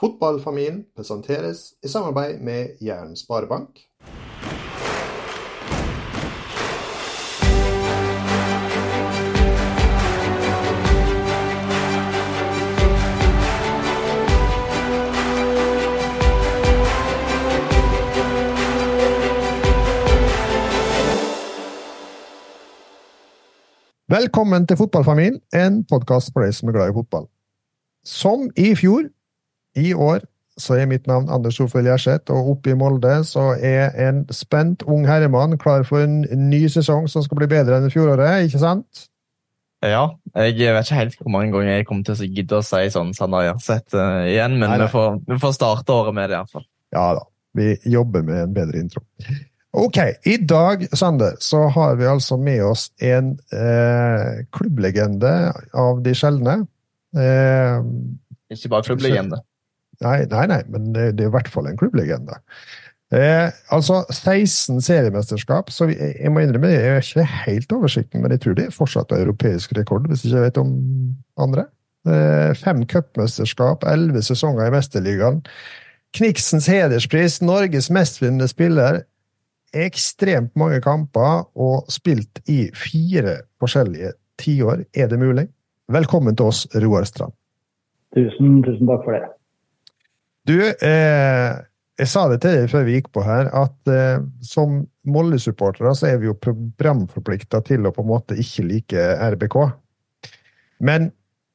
Fotballfamilien presenteres i samarbeid med Jæren Sparebank. Velkommen til Fotballfamilien, en podkast for deg som er glad i fotball. Som i fjor, i år, så er mitt navn Anders Solfjell Gjerseth, og oppe i Molde så er en spent ung herremann klar for en ny sesong som skal bli bedre enn fjoråret, ikke sant? Ja, jeg vet ikke helt hvor mange ganger jeg kommer til å gidde å si sånn Sanna Gjerseth uh, igjen, men vi får, vi får, starte året med det iallfall. Ja da, vi jobber med en bedre intro. Ok, i dag, Sander, så har vi altså med oss en eh, klubblegende av de sjeldne. Eh, Ikke bare klubblegende? Nei, nei, nei, men det, det er i hvert fall en klubblegende. Eh, altså 16 seriemesterskap, så vi, jeg må innrømme jeg er ikke helt oversikten, men jeg tror det er fortsatt europeisk rekord, hvis ikke jeg vet om andre. Eh, fem cupmesterskap, elleve sesonger i Mesterligaen. Kniksens hederspris, Norges mestvinnende spiller, ekstremt mange kamper og spilt i fire forskjellige tiår. Er det mulig? Velkommen til oss, Roar Strand. Tusen, tusen takk for det. Du, eh, jeg sa det til deg før vi gikk på her, at eh, som Molde-supportere så er vi jo programforplikta til å på en måte ikke like RBK. Men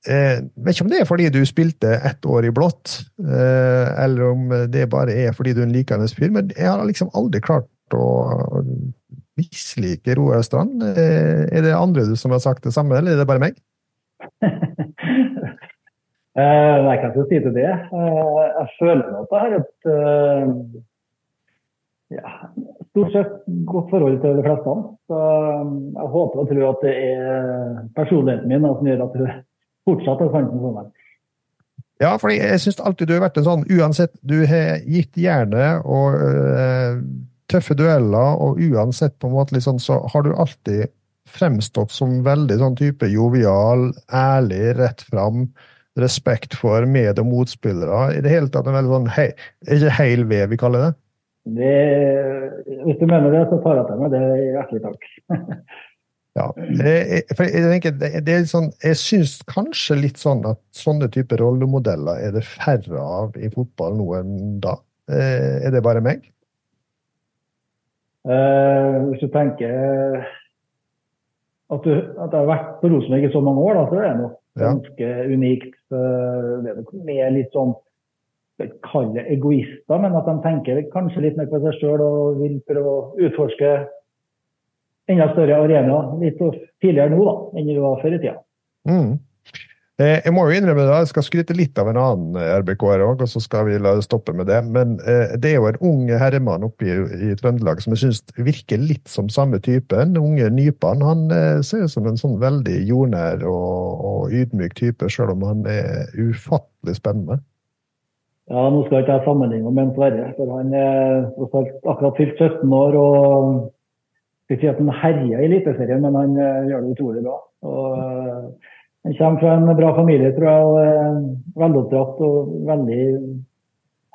eh, vet ikke om det er fordi du spilte ett år i blått, eh, eller om det bare er fordi du er en likende fyr, men jeg har liksom aldri klart å mislike Roar Strand. Eh, er det andre som har sagt det samme, eller er det bare meg? uh, jeg kan ikke si til det. Eh, jeg føler at jeg har et eh, ja, stort sett godt forhold til de fleste. Så jeg håper og tror at det er personligheten min som gjør at du fortsatt har sansen for meg. Ja, for jeg syns alltid du har vært en sånn Uansett, du har gitt jernet og tøffe dueller, og uansett på en måte liksom, så har du alltid fremstått som veldig sånn type jovial, ærlig, rett fram, respekt for med- og motspillere. I det hele tatt en veldig sånn hei, ikke heil ved vi kaller det? det? Hvis du mener det, så tar jeg til meg det. Hjertelig takk. ja, for jeg, tenker, det er sånn, jeg syns kanskje litt sånn at sånne typer rollemodeller er det færre av i fotball nå enn da. Er det bare meg? Eh, hvis du tenker at du, at jeg har vært på Rosenborg i så mange år, da, så er det nok ganske ja. unikt. Er litt sånn kalle egoister, men at de tenker kanskje litt mer på seg sjøl og vil prøve å utforske enda større arenaer litt tidligere nå da, enn det var før i tida. Mm. Eh, jeg må jo innrømme det, jeg skal skryte litt av en annen eh, RBK-er òg, og så skal vi la det stoppe med det. Men eh, det er jo en ung herremann oppe i, Trøndelag som jeg syns virker litt som samme type. Den unge Nypan. Han ser ut som en sånn veldig jordnær og, og ydmyk type, sjøl om han er ufattelig spennende. Ja, nå skal ikke jeg sammenligne med Sverre, for han er akkurat fylt 17 år. og skal ikke si at han herjer i Eliteserien, men han gjør det utrolig bra. Og han kommer fra en bra familie, tror jeg. og er Veloppdratt og veldig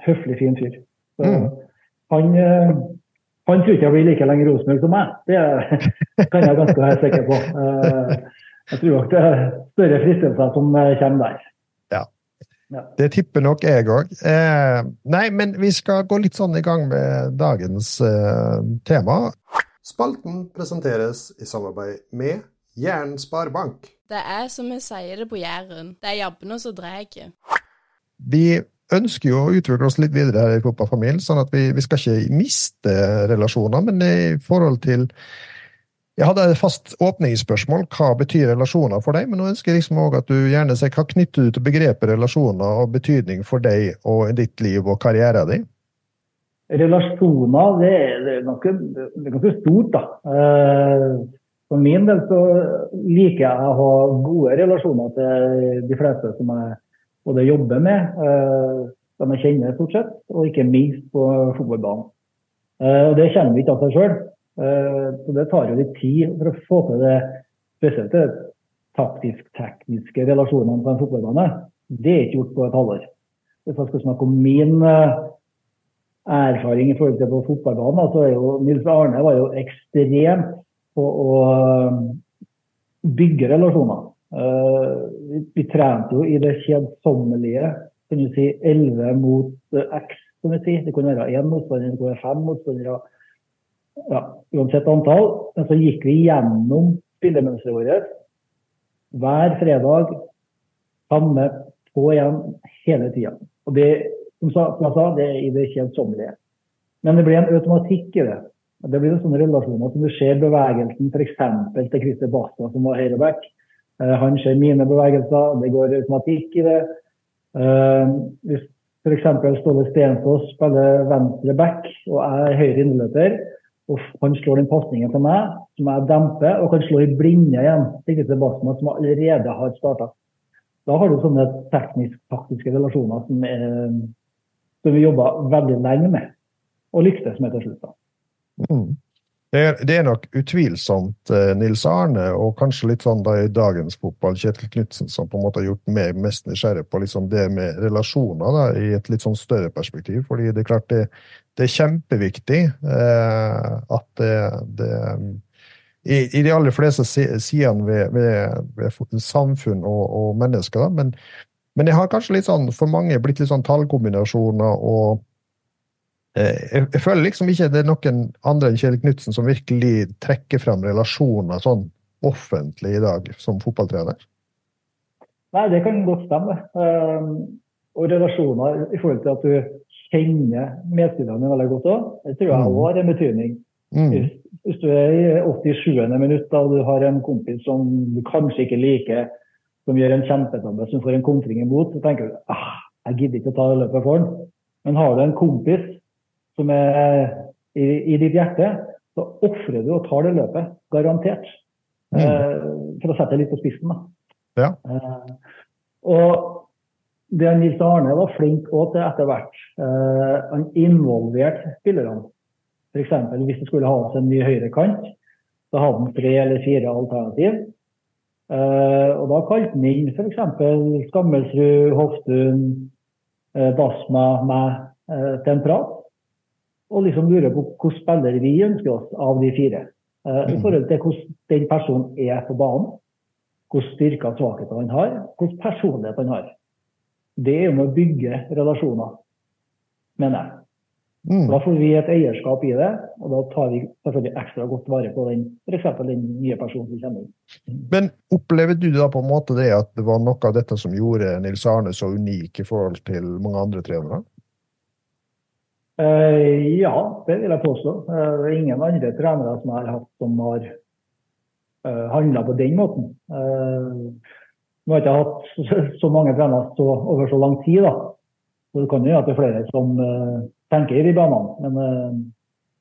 høflig, fin fyr. Mm. han, eh, han tror ikke jeg blir like lenge Rosenborg som meg. Det kan jeg ganske være sikker på. Eh, jeg tror nok det er større fristelser som eh, kommer der. Ja. ja. Det tipper nok jeg òg. Eh, nei, men vi skal gå litt sånn i gang med dagens eh, tema. Spalten presenteres i samarbeid med Jæren Sparebank. Det er som vi sier det på Jæren, det er jabbene som drar. Vi ønsker jo å utvikle oss litt videre her i fotballfamilien, sånn at vi, vi, skal ikke miste relasjoner. Men i forhold til Jeg hadde et fast åpningsspørsmål. Hva betyr relasjoner for deg? Men nå ønsker jeg liksom også at du gjerne sier hva knytter du til begrepet relasjoner og betydning for deg og ditt liv og karrieren din? Relasjoner, det er, det er, ganske, det er ganske stort, da. For min del så liker jeg å ha gode relasjoner til de fleste som jeg både jobber med, eh, som jeg kjenner stort sett, og ikke minst på fotballbanen. Eh, og Det kommer ikke av seg sjøl. Eh, så det tar jo litt tid for å få til det, spesielt det taktisk-tekniske relasjonene på en fotballbane. Det er ikke gjort på et halvår. hvis jeg skal snakke om min erfaring i forhold til på fotballbanen, så er jo Nils Arne var jo ekstremt på å uh, bygge relasjoner. Uh, vi, vi, trente jo i det kjedsommelige, kan du si 11 mot X, kan du si. Det kunne være én motstander, det kunne være fem motstandere. Ja, uansett antall. Men så gikk vi gjennom spillemønsteret vårt hver fredag. Samme på igjen hele tida. Og det, som jeg sa, det er i det kjedsommelige. Men det ble en automatikk i det. Det blir sånne relasjoner som du ser bevegelsen f.eks. til Christer Basta, som var høyreback. Uh, han ser mine bevegelser, det går automatikk i det. Uh, hvis f.eks. Ståle Stensås spiller venstre back og jeg er høyre innløper, og han slår den pasningen til meg, som jeg demper, og kan slå i blinde igjen til Sebastian, som allerede har starta. Da har du sånne teknisk-taktiske relasjoner som, er, som vi jobba veldig lenge med, og lyktes med til slutt. Mm. Det, er, det er, nok utvilsomt eh, Nils Arne, og kanskje litt sånn da i dagens fotball, Kjetil Knutsen, som på en måte har gjort meg mest nysgjerrig på liksom det med relasjoner da, i et litt sånn større perspektiv. fordi det er klart det, det er kjempeviktig eh, at det, det i, i, de aller fleste sidene ved, ved, ved samfunn og, og mennesker. Men, men det har kanskje litt sånn, for mange blitt litt sånn tallkombinasjoner og jeg, jeg, føler liksom ikke det er noen andre enn Kjell Knutsen som virkelig trekker frem relasjoner sånn offentlig i dag som fotballtrener. Nei, det kan godt stemme. Um, og relasjoner i forhold til at du kjenner medspillerne veldig godt òg. Det tror jeg òg mm. har en betydning. Mm. Hvis, hvis, du er i 87. minutt og du har en kompis som du kanskje ikke liker, som gjør en kjempetabbe, som får en kontring imot, så tenker du ah, jeg gidder ikke å ta løpet for han. Men har du en kompis som er i, i ditt hjerte, så ofrer du og tar det løpet. Garantert. Mm. Eh, for å sette det litt på spissen. da. Ja. Eh, og det Nils Arne var flink til etter hvert. Uh, han involverte spillerne. F.eks. hvis det skulle ha oss en ny høyrekant, så hadde han tre eller fire alternativ. Uh, og da kalte han inn f.eks. Skammelsrud, Hoftun, uh, Basma, meg uh, til en prat. Og liksom lurer på hvilken spiller vi ønsker oss av de fire. I forhold til hvordan den personen er på banen. Hvilke styrker og svakheter han har. Hvilken personlighet han har. Det er jo med å bygge relasjoner, mener jeg. Mm. Da får vi et eierskap i det, og da tar vi selvfølgelig ekstra godt vare på den, f.eks. den nye personen som kommer inn. Men opplever du da på en måte det at det var noe av dette som gjorde Nils Arne så unik i forhold til mange andre trenere? Uh, ja, det vil jeg påstå. Uh, det er ingen andre trenere som jeg har hatt som har uh, eh, handla på den måten. Nå har jeg ikke hatt så mange trenere så, over så lang tid, da. Så det kan jo at det er flere som tenker i de banene, men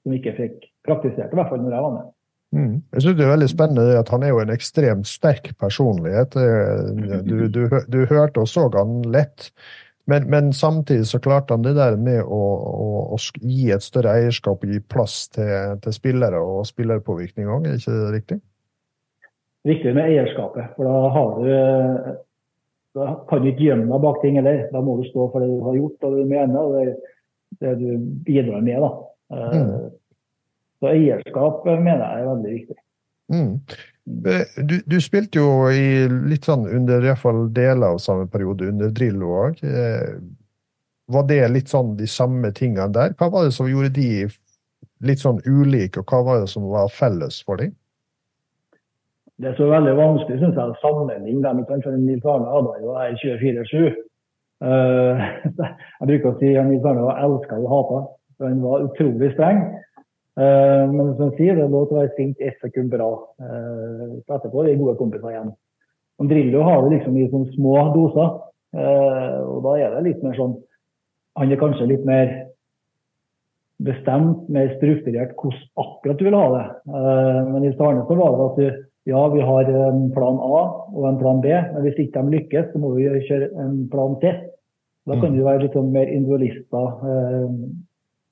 som ikke fikk praktisert, i hvert fall når jeg var med. Mm. Jeg synes Det er veldig spennende at han er jo en ekstremt sterk personlighet. Eh, du, du, du hørte og så han lett, men, men, samtidig så klarte han det der med å, å, å gi et større eierskap og gi plass til, til spillere og spillerpåvirkning òg, er ikke det riktig? viktig med eierskapet. For da har du da kan du ikke gjemme deg bak ting heller. Da må du stå for det du har gjort og det du mener og det, det du bidrar med. da. Mm. Så eierskap mener jeg er veldig viktig. Mm. Du, du, spilte jo i litt sånn under i hvert fall deler av samme periode, under Drillo òg. Eh, var det litt sånn de samme tingene der? Hva var det som gjorde de litt sånn ulike, og hva var det som var felles for dem? det er så veldig vanskelig synes jeg, å sammenligne dem. For Nils Arne hadde jo her 24-7. Uh, jeg bruker å si at Nils Arne var elska og hata. Han var utrolig streng. Uh, men som sier, det er lov til å være sint ett sekund bra. Så etterpå er vi gode kompiser igjen. Og Drillo har det liksom i sånne små doser. Uh, og da er det litt mer sånn Han er kanskje litt mer bestemt, mer strukturert hvordan akkurat du vil ha det. Men i Starne så var det at du ja, vi har en plan A og en plan B, men hvis ikke de lykkes, så må vi kjøre en plan C. Da kan vi mm. være litt sånn mer individualister eh,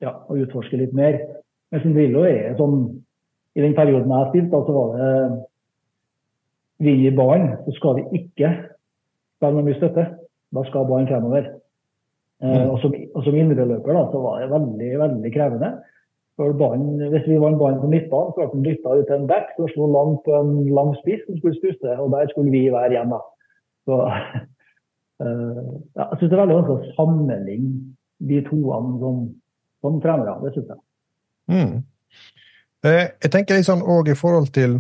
ja, og utforske litt mer. Men som Drillo er sånn I den perioden jeg har spilt, så var det vinner ballen, så skal vi ikke spille med mye støtte. Da skal ballen fremover. Mm. Og som, og som indreløper så var det veldig veldig krevende. Ballen, hvis vi vant ballen på midtbanen, så ble den dytta ut til en back som slo langt på en lang spiss som skulle stusse, og der skulle vi være igjen. da. Så, uh, ja, jeg syns det er veldig vanskelig å sammenligne de toene som, som trenere. Det syns jeg. Mm. Eh, jeg tenker litt sånn òg i forhold til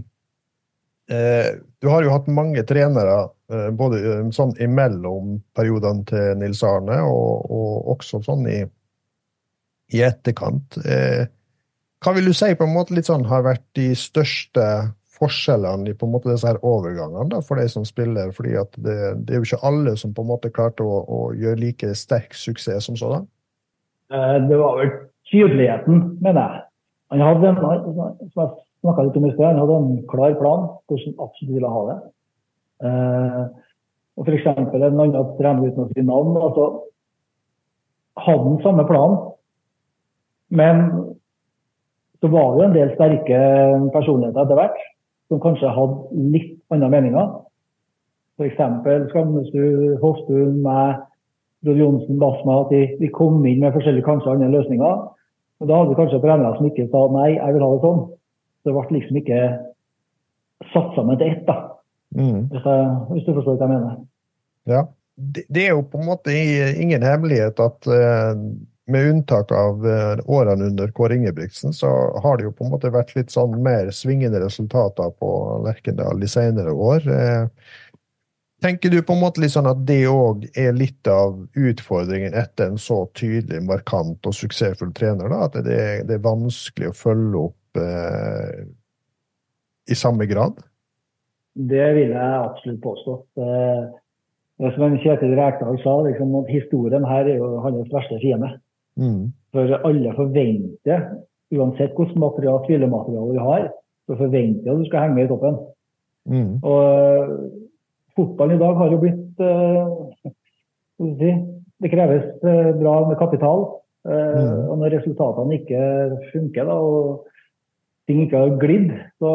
eh, Du har jo hatt mange trenere eh, både eh, sånn imellom periodene til Nils Arne, og, og også sånn i, i etterkant. Eh, hva vil du si på en måte litt sånn har vært de største forskjellene i på en måte disse her overgangene da, for de som spiller? fordi at det, det, er jo ikke alle som på en måte klarte å, å gjøre like sterk suksess som sådan. Eh, det var vel tydeligheten, mener jeg. Han hadde en, som jeg snakka litt om i sted, han hadde en klar plan hvordan han absolutt ville ha det. Eh, og F.eks. en annen trener uten å si navn. altså hadde den samme planen, men så var det en del sterke personligheter etter hvert som kanskje hadde litt andre meninger. F.eks. Skamnesrud, Hofstuen, meg, Brod Johnsen, Basma. At de, de, kom inn med forskjellige kanskje andre løsninger. Da hadde vi kanskje trenere som ikke sa nei, jeg vil ha det sånn. Så det ble liksom ikke satt sammen til ett, da. Mm. Hvis, jeg, hvis, du forstår hva jeg mener. Ja. Det, det, er jo på en måte ingen hemmelighet at uh med unntak av eh, årene under Kåre Ingebrigtsen, så har det jo på en måte vært litt sånn mer svingende resultater på Lerkendal de senere år. Eh, tenker du på en måte litt sånn at det òg er litt av utfordringen etter en så tydelig, markant og suksessfull trener? da, At det, det er vanskelig å følge opp eh, i samme grad? Det vil jeg absolutt påstå. Eh, som Kjetil Rekdal sa, liksom, at historien her er jo hans verste fiende. Mm. For alle forventer, uansett hvilket material, tvilemateriale vi har, så forventer at du skal henge med i toppen. Mm. Og fotballen i dag har jo blitt uh, Det kreves uh, bra med kapital. Mm. Og når resultatene ikke funker, da, og ting ikke har glidd, så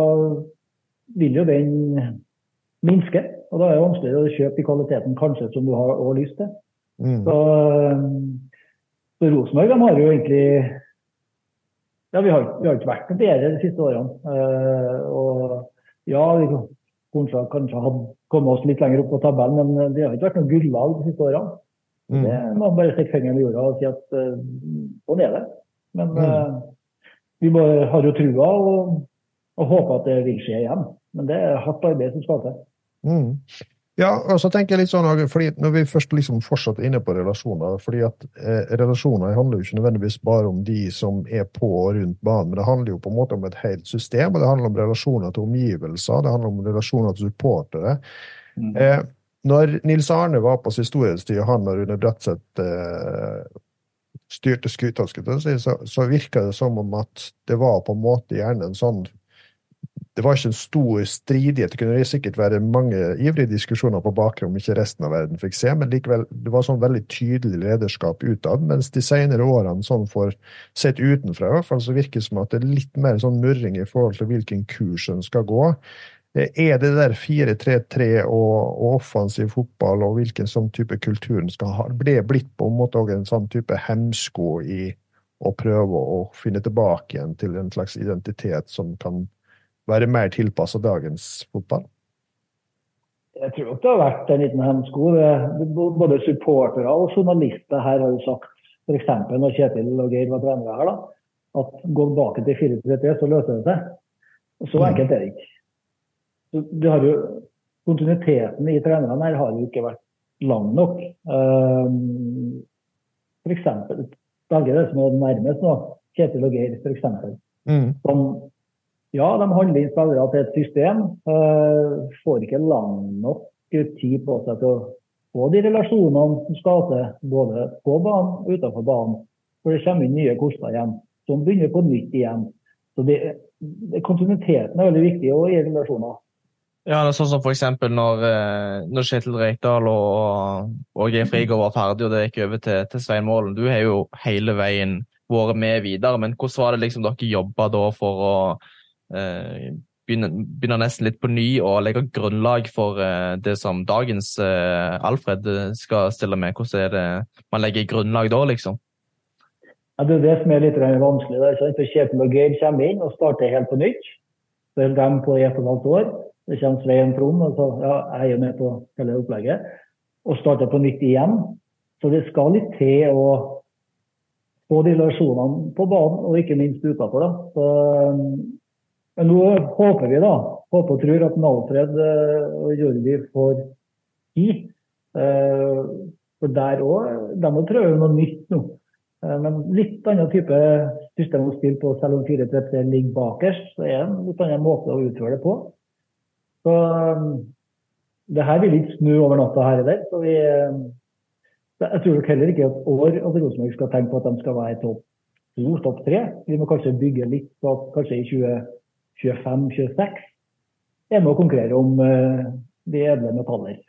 vil jo den minske. Og da er det vanskeligere å kjøpe i kvaliteten kanskje som du har lyst til. Mm. Så så Rosenborg har jo egentlig ja, vi har, vi har ikke vært noe bedre de siste årene. Uh, og ja, vi kanskje, kanskje hadde kommet oss litt lenger opp på tabellen, men det har ikke vært noe gullag de siste årene. Mm. Det må bare stikke fingeren i jorda og si at uh, sånn er det. Men uh, vi bare har jo trua og, og håper at det vil skje igjen. Men det er hardt arbeid som skal til. Mm. Ja, og så tenker jeg litt sånn, fordi Når vi først liksom fortsatt er inne på relasjoner fordi at eh, Relasjoner handler jo ikke nødvendigvis bare om de som er på og rundt banen, men det handler jo på en måte om et helt system. og Det handler om relasjoner til omgivelser, det handler om relasjoner til supportere. Mm. Eh, når Nils Arne var på sin storhetstid, og han og Rune Bratseth eh, styrte skuta, så, så virka det som om at det var på en måte gjerne en sånn det var ikke en stor stridighet. Det kunne sikkert være mange ivrige diskusjoner på bakgrunn om ikke resten av verden fikk se, men likevel, det var sånn veldig tydelig lederskap utad. Mens de senere årene, sånn for sett utenfra, i hvert fall, så virker det som at det er litt mer sånn murring i forhold til hvilken kurs en skal gå. Eh, er det der 4-3-3 og, og, offensiv fotball og hvilken sånn type kultur en skal ha, ble blitt på en måte òg en sånn type hemsko i å prøve å finne tilbake igjen til en slags identitet som kan være mer tilpassa dagens fotball? Jeg tror nok det har vært en liten hemsko. Både supportere og journalister her har jo sagt, f.eks. når Kjetil og Geir var trenere her, da, at gå tilbake til 4-3-3, så løser det seg. Og Så enkelt er det ikke. Du har jo, kontinuiteten i trenerne her har jo ikke vært lang nok. F.eks. velger det som er nærmest nå, Kjetil og Geir, f.eks. Mm. Som ja, de handler inn spillere til et system. Uh, får ikke lang nok tid på seg til å få de relasjonene som skal til, både på banen og utenfor banen. For det kommer inn nye koster igjen, som begynner på nytt igjen. Så det, Kontinuiteten er veldig viktig og i relasjoner. Ja, det er sånn som eksempel når, eh, når Kjetil Rekdal og, og Geir Frigård var ferdig og det gikk over til, til Svein Målen. Du har jo hele veien vært med videre, men hvordan var det liksom dere jobba da for å Eh, begynner, begynner, nesten litt på ny og legger grunnlag for uh, det som dagens uh, Alfred skal stille med. Hvordan er det man legger grunnlag da, liksom? Ja, det er det som er litt vanskelig. Da. For Kjetil og Geir kommer inn og starter helt på nytt. Så er de på ett og et halvt år. Det kommer Svein Trond, og så ja, jeg er jo med på hele opplegget. Og starter på nytt igjen. Så det skal litt til å få de relasjonene på banen, og ikke minst utenfor. Så, men nå håper vi, da, håper og tror at Alfred eh, og Jordi får tid. Eh, for der òg, de må prøve noe nytt nå. Eh, men litt annen type system å spille på, selv om 4-3-3 ligger bakerst. Så er det en litt annen måte å utføre det på. Så det her vil ikke snu over natta her eller der. Jeg tror heller ikke at år at Rosenborg skal tenke på at de skal være topp to, topp tre. Vi må kanskje bygge litt på at kanskje i 2025-2026 er med å konkurrere om uh, de edle metaller.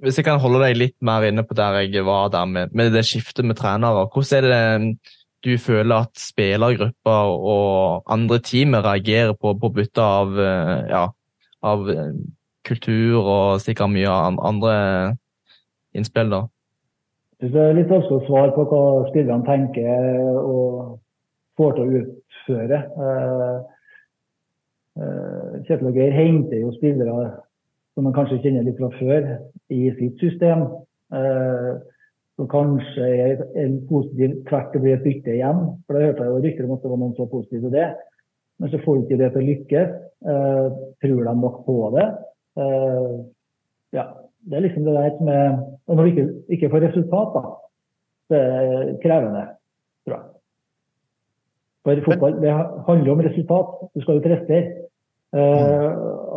Hvis jeg kan holde deg litt mer inne på der jeg var der med, med det skiftet med trenere. Hvordan er det du føler at spillergrupper og andre team reagerer på, på bytte av, eh, ja, av eh, kultur og sikkert mye andre innspill? da? Det er litt vanskelig å svare på hva spillerne tenker og får til å utføre. Kjetil og Geir henter jo spillere som man kanskje kjenner litt fra før, i sitt system. Uh, som kanskje er en positiv tvert det blir et bytte igjen. For da hørte jeg jo rykter om at det var noen som var positive til det. Men så får de ikke det til å lykkes. tror de nok på det? ja, det er liksom det der som er Og når vi ikke, ikke får resultater, det er krevende. For fotball det handler om resultat. Du skal jo prestere. Eh,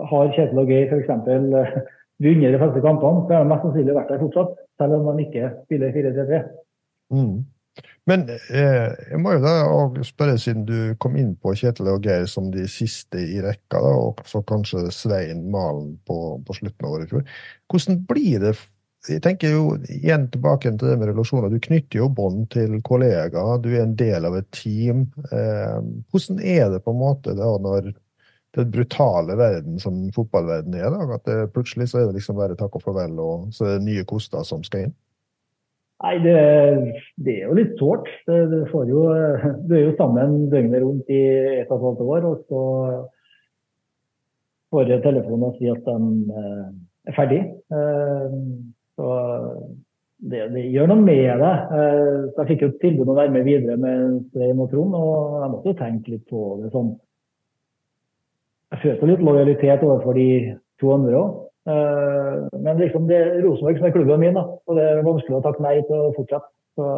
har Kjetil og Geir f.eks. Uh, vunnet de fleste kampene, så har de mest sannsynlig vært der fortsatt. Selv om de ikke spiller 4-3-3. Mm. Men eh, jeg må jo da spørre, siden du kom inn på Kjetil og Geir som de siste i rekka, da, og så kanskje Svein Malen på, på slutten av året i fjor. Hvordan blir det jeg tenker jo igjen tilbake til det med relasjoner. Du knytter jo bånd til kollegaer, du er en del av et team. Eh, hvordan er det på en måte da når den brutale verden som fotballverden er, da, at det, plutselig så er det liksom bare takk og farvel, og så er det nye koster som skal inn? Nei, det, det, er jo litt sårt. Du, du er jo sammen døgnet rundt i et og et halvt år, og så får jeg telefon og sier at de eh, er ferdig. Eh, så det, det, gjør noe med det. Eh, så jeg fikk jo tilbud om å være med videre med Svein og Trond, og jeg måtte jo tenke litt på det sånn. Jeg følte litt lojalitet overfor de to andre òg. Eh, men liksom det er Rosenborg som er klubben min, da, og det er vanskelig å takke nei til å fortsette. Så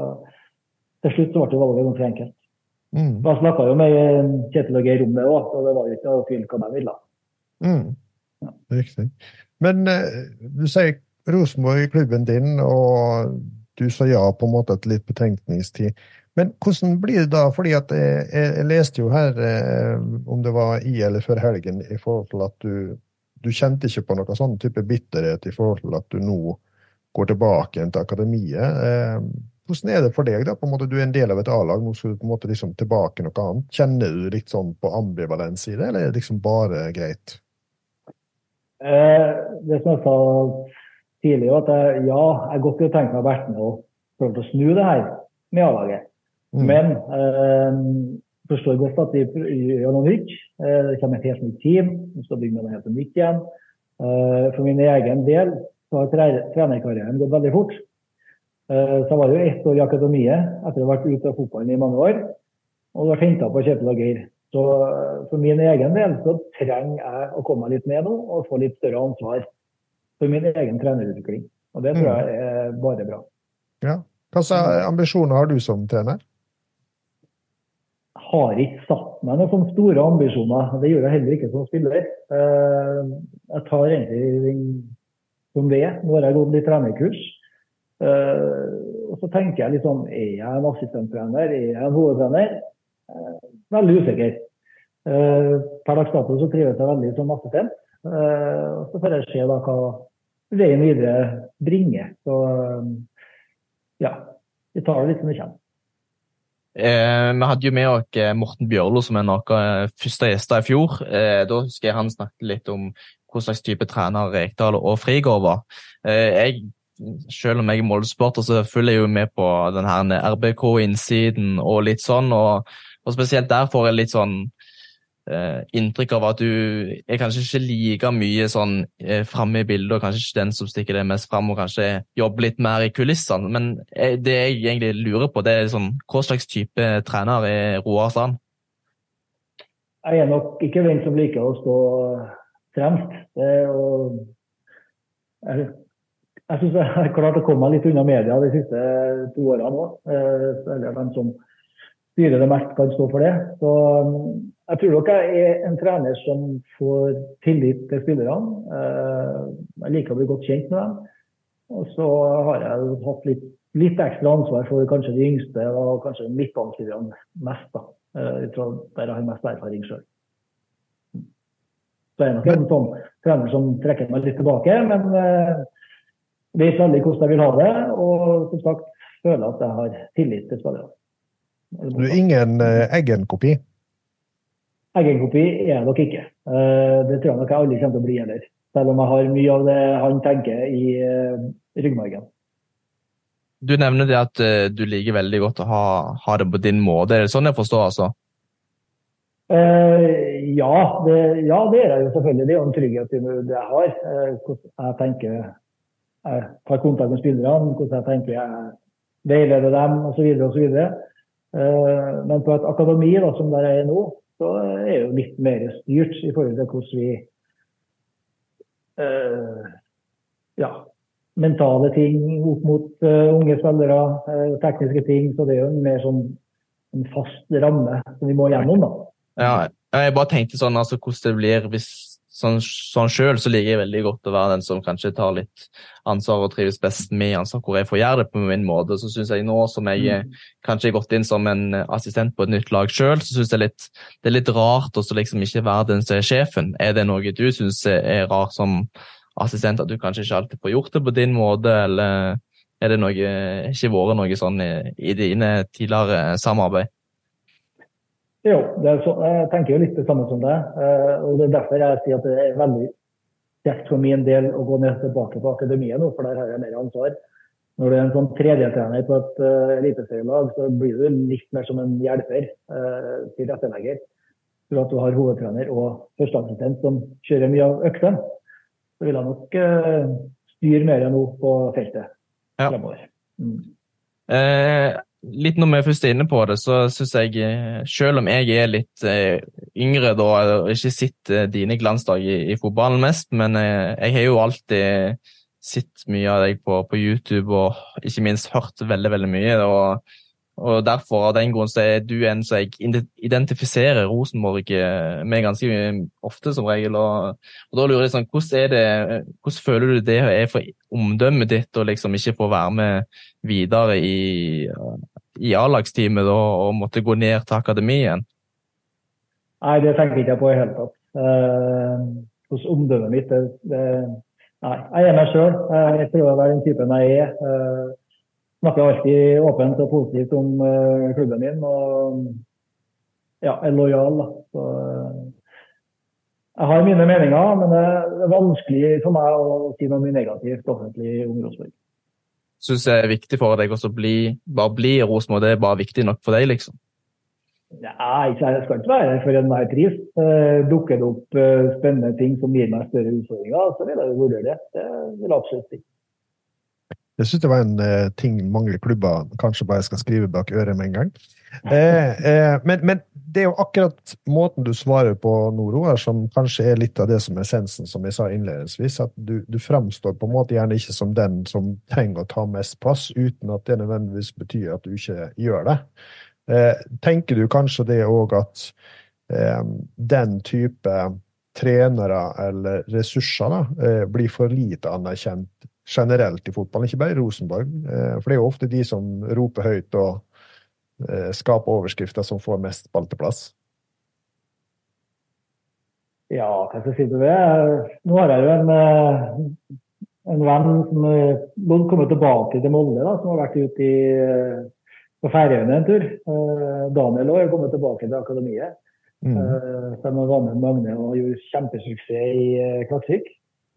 til slutt så ble det valget ganske enkelt. Mm. Jeg snakka jo med Kjetil og Geir om det òg, og det var jo ikke noe tvil hva de ville. Mm. Ja. Riktig. Men uh, du sier Rosenborg klubben din, og du sa ja på en måte etter litt betenkningstid. Men hvordan blir det da? Fordi at jeg, jeg, leste jo her, eh, om det var i eller før helgen, i forhold til at du du kjente ikke på noen sånn type bitterhet i forhold til at du nå går tilbake til akademiet. Eh, hvordan er det for deg? da? På en måte Du er en del av et A-lag, nå skal du på en måte liksom tilbake noe annet. Kjenner du litt sånn på ambivalens i det, eller er det liksom bare greit? Eh, det som jeg sa tidligere, at jeg, ja, jeg godt kunne tenkt meg å vært med og prøvd å snu det her med A-laget. Mm. Men eh, forstår godt at de gjør noe nytt. Eh, det kommer et helt nytt team. De skal bygge noe helt nytt igjen. Eh, for min egen del så har trenerkarrieren gått veldig fort. Eh, så jeg var jo ett år i akademiet etter å ha vært ute av fotballen i mange år. Og ble henta på Kjetil og Geir. Så for min egen del så trenger jeg å komme meg litt ned nå og få litt større ansvar for min egen trenerutvikling. Og det tror mm. jeg er bare bra. Ja. Hvilke ambisjoner har du som trener? har ikke satt meg noen store ambisjoner. Det gjør jeg heller ikke som spiller. Eh, jeg tar egentlig som det er. Nå har jeg gått litt trenerkurs. Eh, og så tenker jeg litt sånn Er jeg en assistenttrener? Er jeg en hovedtrener? Eh, veldig usikker. Per dags dato så trives jeg veldig som assistent. Og så får jeg se da hva veien videre bringer. Så ja, vi tar det litt som det kommer. Eh, vi hadde jo med oss eh, Morten Bjørlo som en av våre første gjester i fjor. Eh, da husker jeg han snakket litt om hva slags type trener Rekdal og Frigård var. Eh, jeg, selv om jeg er Molde-supporter, så følger jeg jo med på den her RBK-innsiden og litt sånn. Og, og, spesielt der får jeg litt sånn eh, inntrykk av at du er kanskje ikke like mye sånn eh, framme i bildet, og kanskje ikke den som stikker deg mest fram, og kanskje jobber litt mer i kulissene. Men eh, det jeg egentlig lurer på, det er sånn, hva slags type trener er Roar Strand? Jeg er nok ikke den som liker å stå fremst. Det, og jeg jeg syns jeg har klart å komme meg litt unna media de siste to årene òg. Eller den som styrer det mest, kan stå for det. Så jeg tror nok jeg er en trener som får tillit til spillerne. Eh, jeg liker å bli godt kjent med dem. Og så har jeg hatt litt, litt ekstra ansvar for kanskje de yngste og kanskje midtbanespillerne mest. da. Eh, jeg tror Der har jeg mest erfaring sjøl. Så jeg er nok en sånn trener som trekker meg litt tilbake, men uh, vet veldig hvordan jeg vil ha det. Og som sagt føler at jeg har tillit til spillerne. Du er ingen Eggen-kopi? Eggenkopi er jeg nok ikke. Eh, det tror jeg nok jeg aldri kommer til å bli heller. Selv om jeg har mye av det han tenker i uh, ryggmargen. Du nevner det at uh, du liker veldig godt å ha, ha, det på din måte. Er det sånn jeg forstår, altså? Eh, ja, det, ja, det er jeg jo selvfølgelig. Det er jo en trygghet i det jeg har. hvordan jeg tenker jeg tar kontakt med spillerne, hvordan jeg tenker jeg veileder dem osv. osv. Men på et akademi da, som der jeg er nå, så er det jo litt mer styrt i forhold til hvordan vi uh, ja, mentale ting opp mot uh, unge spillere, uh, tekniske ting. Så det er jo en mer sånn en fast ramme som vi må gjennom, da. Ja, jeg bare tenkte sånn altså hvordan det blir hvis sånn, sånn sjøl så liker jeg veldig godt å være den som kanskje tar litt ansvar og trives best med ansvar, hvor jeg får gjøre det på min måte. Så syns jeg nå som jeg mm. kanskje har gått inn som en assistent på et nytt lag sjøl, så syns jeg litt, det er litt rart å liksom ikke være den som er sjefen. Er det noe du syns er rart som assistent, at du kanskje ikke alltid får gjort det på din måte, eller er det noe, ikke vært noe sånn i, i dine tidligere samarbeid? Jo, så, jeg tenker jo litt det samme som deg. Eh, og Det er derfor jeg sier at det er veldig kjekt for min del å gå ned tilbake på akademiet nå, for der har jeg mer ansvar. Når du er en sånn tredjetrener på et uh, eliteserielag, så blir du litt mer som en hjelper uh, til etterlegger. For at du har hovedtrener og førsteassistent som kjører mye av øktene. Så vil jeg nok uh, styre mer nå på feltet ja. fremover. Mm. Eh, litt når vi først er inne på det, så syns jeg, eh, selv om jeg er litt eh, yngre da, og ikke sett eh, dine glansdager i, i, fotballen mest, men jeg har jo alltid sett mye av deg på, på, YouTube og ikke minst hørt veldig, veldig mye. og og Derfor av den grunn så er du en som jeg identifiserer Rosenborg med ganske ofte, som regel. Og, og da lurer jeg sånn, hvordan, det, hvordan føler du det er for omdømmet ditt å liksom ikke få være med videre i, i A-lagsteamet og måtte gå ned til akademien? Nei, det tenker jeg ikke på i det hele tatt. Eh, hos omdømmet mitt det, det, Nei, jeg er meg sjøl. Jeg prøver å være den typen jeg er. Eh, snakker alltid åpent og positivt om eh, klubben min. Og ja, er lojal. Da. Så, uh, jeg har mine meninger, men det er vanskelig for meg å si noe negativt offentlig om Rosenborg. Syns jeg er viktig for deg å bli, bare bli i Rosenborg? Det er bare viktig nok for deg, liksom? Nei, jeg skal ikke være her for enhver pris. Eh, dukker det opp eh, spennende ting som gir meg større utfordringer, så vil jeg vurdere det. Det vil jeg absolutt si. Jeg syns det var en eh, ting mange klubber kanskje bare skal skrive bak øret med en gang. Eh, eh, men, men, det er jo akkurat måten du svarer på, Noro, som kanskje er litt av det som er essensen, som jeg sa innledningsvis. At du, du framstår på en måte gjerne ikke som den som trenger å ta mest plass, uten at det nødvendigvis betyr at du ikke gjør det. Eh, tenker du kanskje det òg at eh, den type trenere eller ressurser da, eh, blir for lite anerkjent generelt i fotballen, ikke bare i Rosenborg. Eh, for det er jo ofte de som roper høyt og eh, skaper overskrifter, som får mest spalteplass. Ja, hva skal jeg si til det? Nå har jeg jo en, eh, en venn som har kommet tilbake til Molde, da, som har vært ute i på Færøyene en tur. Eh, Daniel òg er kommet tilbake til akademiet. Mm. Eh, Selv var med Magne og gjorde kjempesuksess i eh, Klaksvik.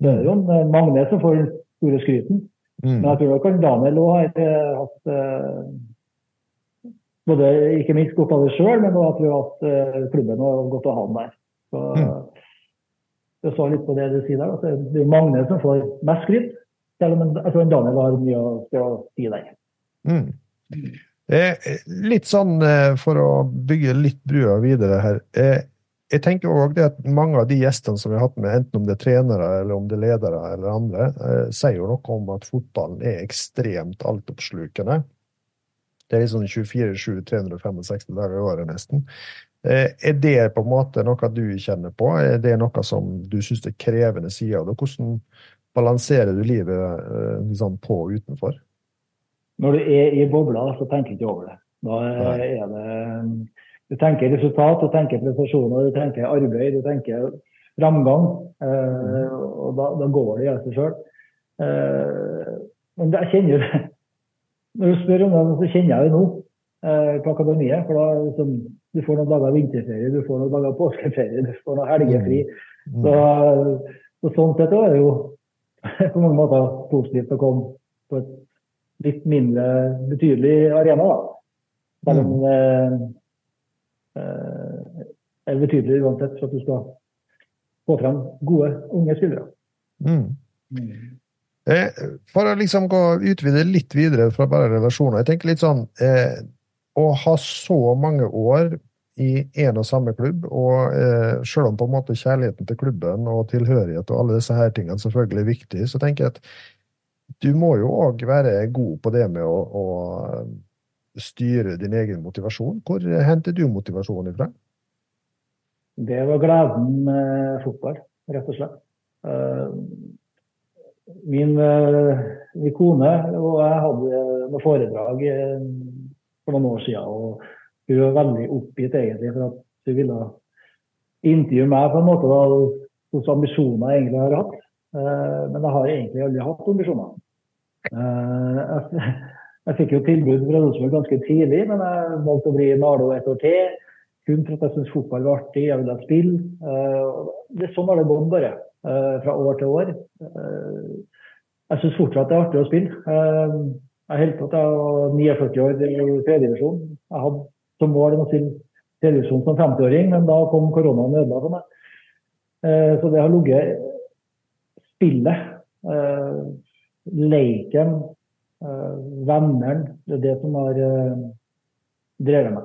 Det er jo en, eh, Magne som får den store skryten. Mm. Men jeg tror nok Daniel òg har eh, hatt eh, både ikke minst godt av det sjøl, men at vi har hatt eh, klubben og godt av han der. Så, Mm. Jeg så litt på det du sier der. at Det er Magne som får mest skryt. Selv om jeg tror Daniel har mye å, å si der. Mm. Eh, litt sånn eh, for å bygge litt brua videre her. Eh, jeg tenker også det at mange av de gjestene som vi har hatt med, enten om det er trenere eller om det er ledere eller andre, eh, sier jo noe om at fotballen er ekstremt altoppslukende. Det er liksom 24-7, 365 dager i året nesten. Eh, er det på en måte noe du kjenner på? Er det noe som du syns er krevende sider av det? Hvordan balanserer du livet liksom på og utenfor? Når du er i bobla, så tenker du ikke over det. Da er det Du tenker resultat, du tenker prestasjoner, du tenker arbeid, du tenker framgang. Eh, og da, da går det i seg sjøl. Men jeg kjenner jo det. Når du spør om det, så kjenner jeg det nå eh, på akademiet. For da liksom, du får noen dager vinterferie, du får noen dager påskeferie, du får noen helgefri. Mm. Så, så sånn sett er det jo på mange måter positivt å komme på et litt mindre betydelig arena. da. Selv om det eh, er betydelig uansett for at du skal få frem gode, unge spillere. Mm. Eh, for å liksom gå utvide litt videre fra bare relasjoner. Jeg tenker litt sånn eh, Å ha så mange år i én og samme klubb, og eh, selv om på en måte kjærligheten til klubben og tilhørighet og alle disse her tingene selvfølgelig er viktig, så tenker jeg at du må jo òg være god på det med å, å styre din egen motivasjon. Hvor henter du motivasjon ifra? Det var gleden med fotball, rett og slett. Eh, Min, eh, min kone og jeg hadde noe foredrag eh, for noen år siden. og Hun var veldig oppgitt egentlig for at hun ville intervjue meg på en måte da, hvilke ambisjoner jeg egentlig har hatt. Eh, Men jeg har egentlig aldri hatt ambisjoner. Jeg, fikk jo tilbud fra Rosenborg ganske tidlig, men jeg valgte å bli Nalo et år til. Kun for at jeg syntes fotball var artig, jeg ville spille. Det, sånn har det gått bare, fra år til år. Eh, Jeg syns fortsatt det er artig å spille. Eh, Jeg holdt på til jeg var 49 år i tredjedivisjon. Jeg hadde som mål å spille tredjedivisjon som 50-åring, men da kom koronaen og ødela for meg. Eh, Så det har ligget spillet, eh, eh, vennene. Det er det som har eh, drevet meg.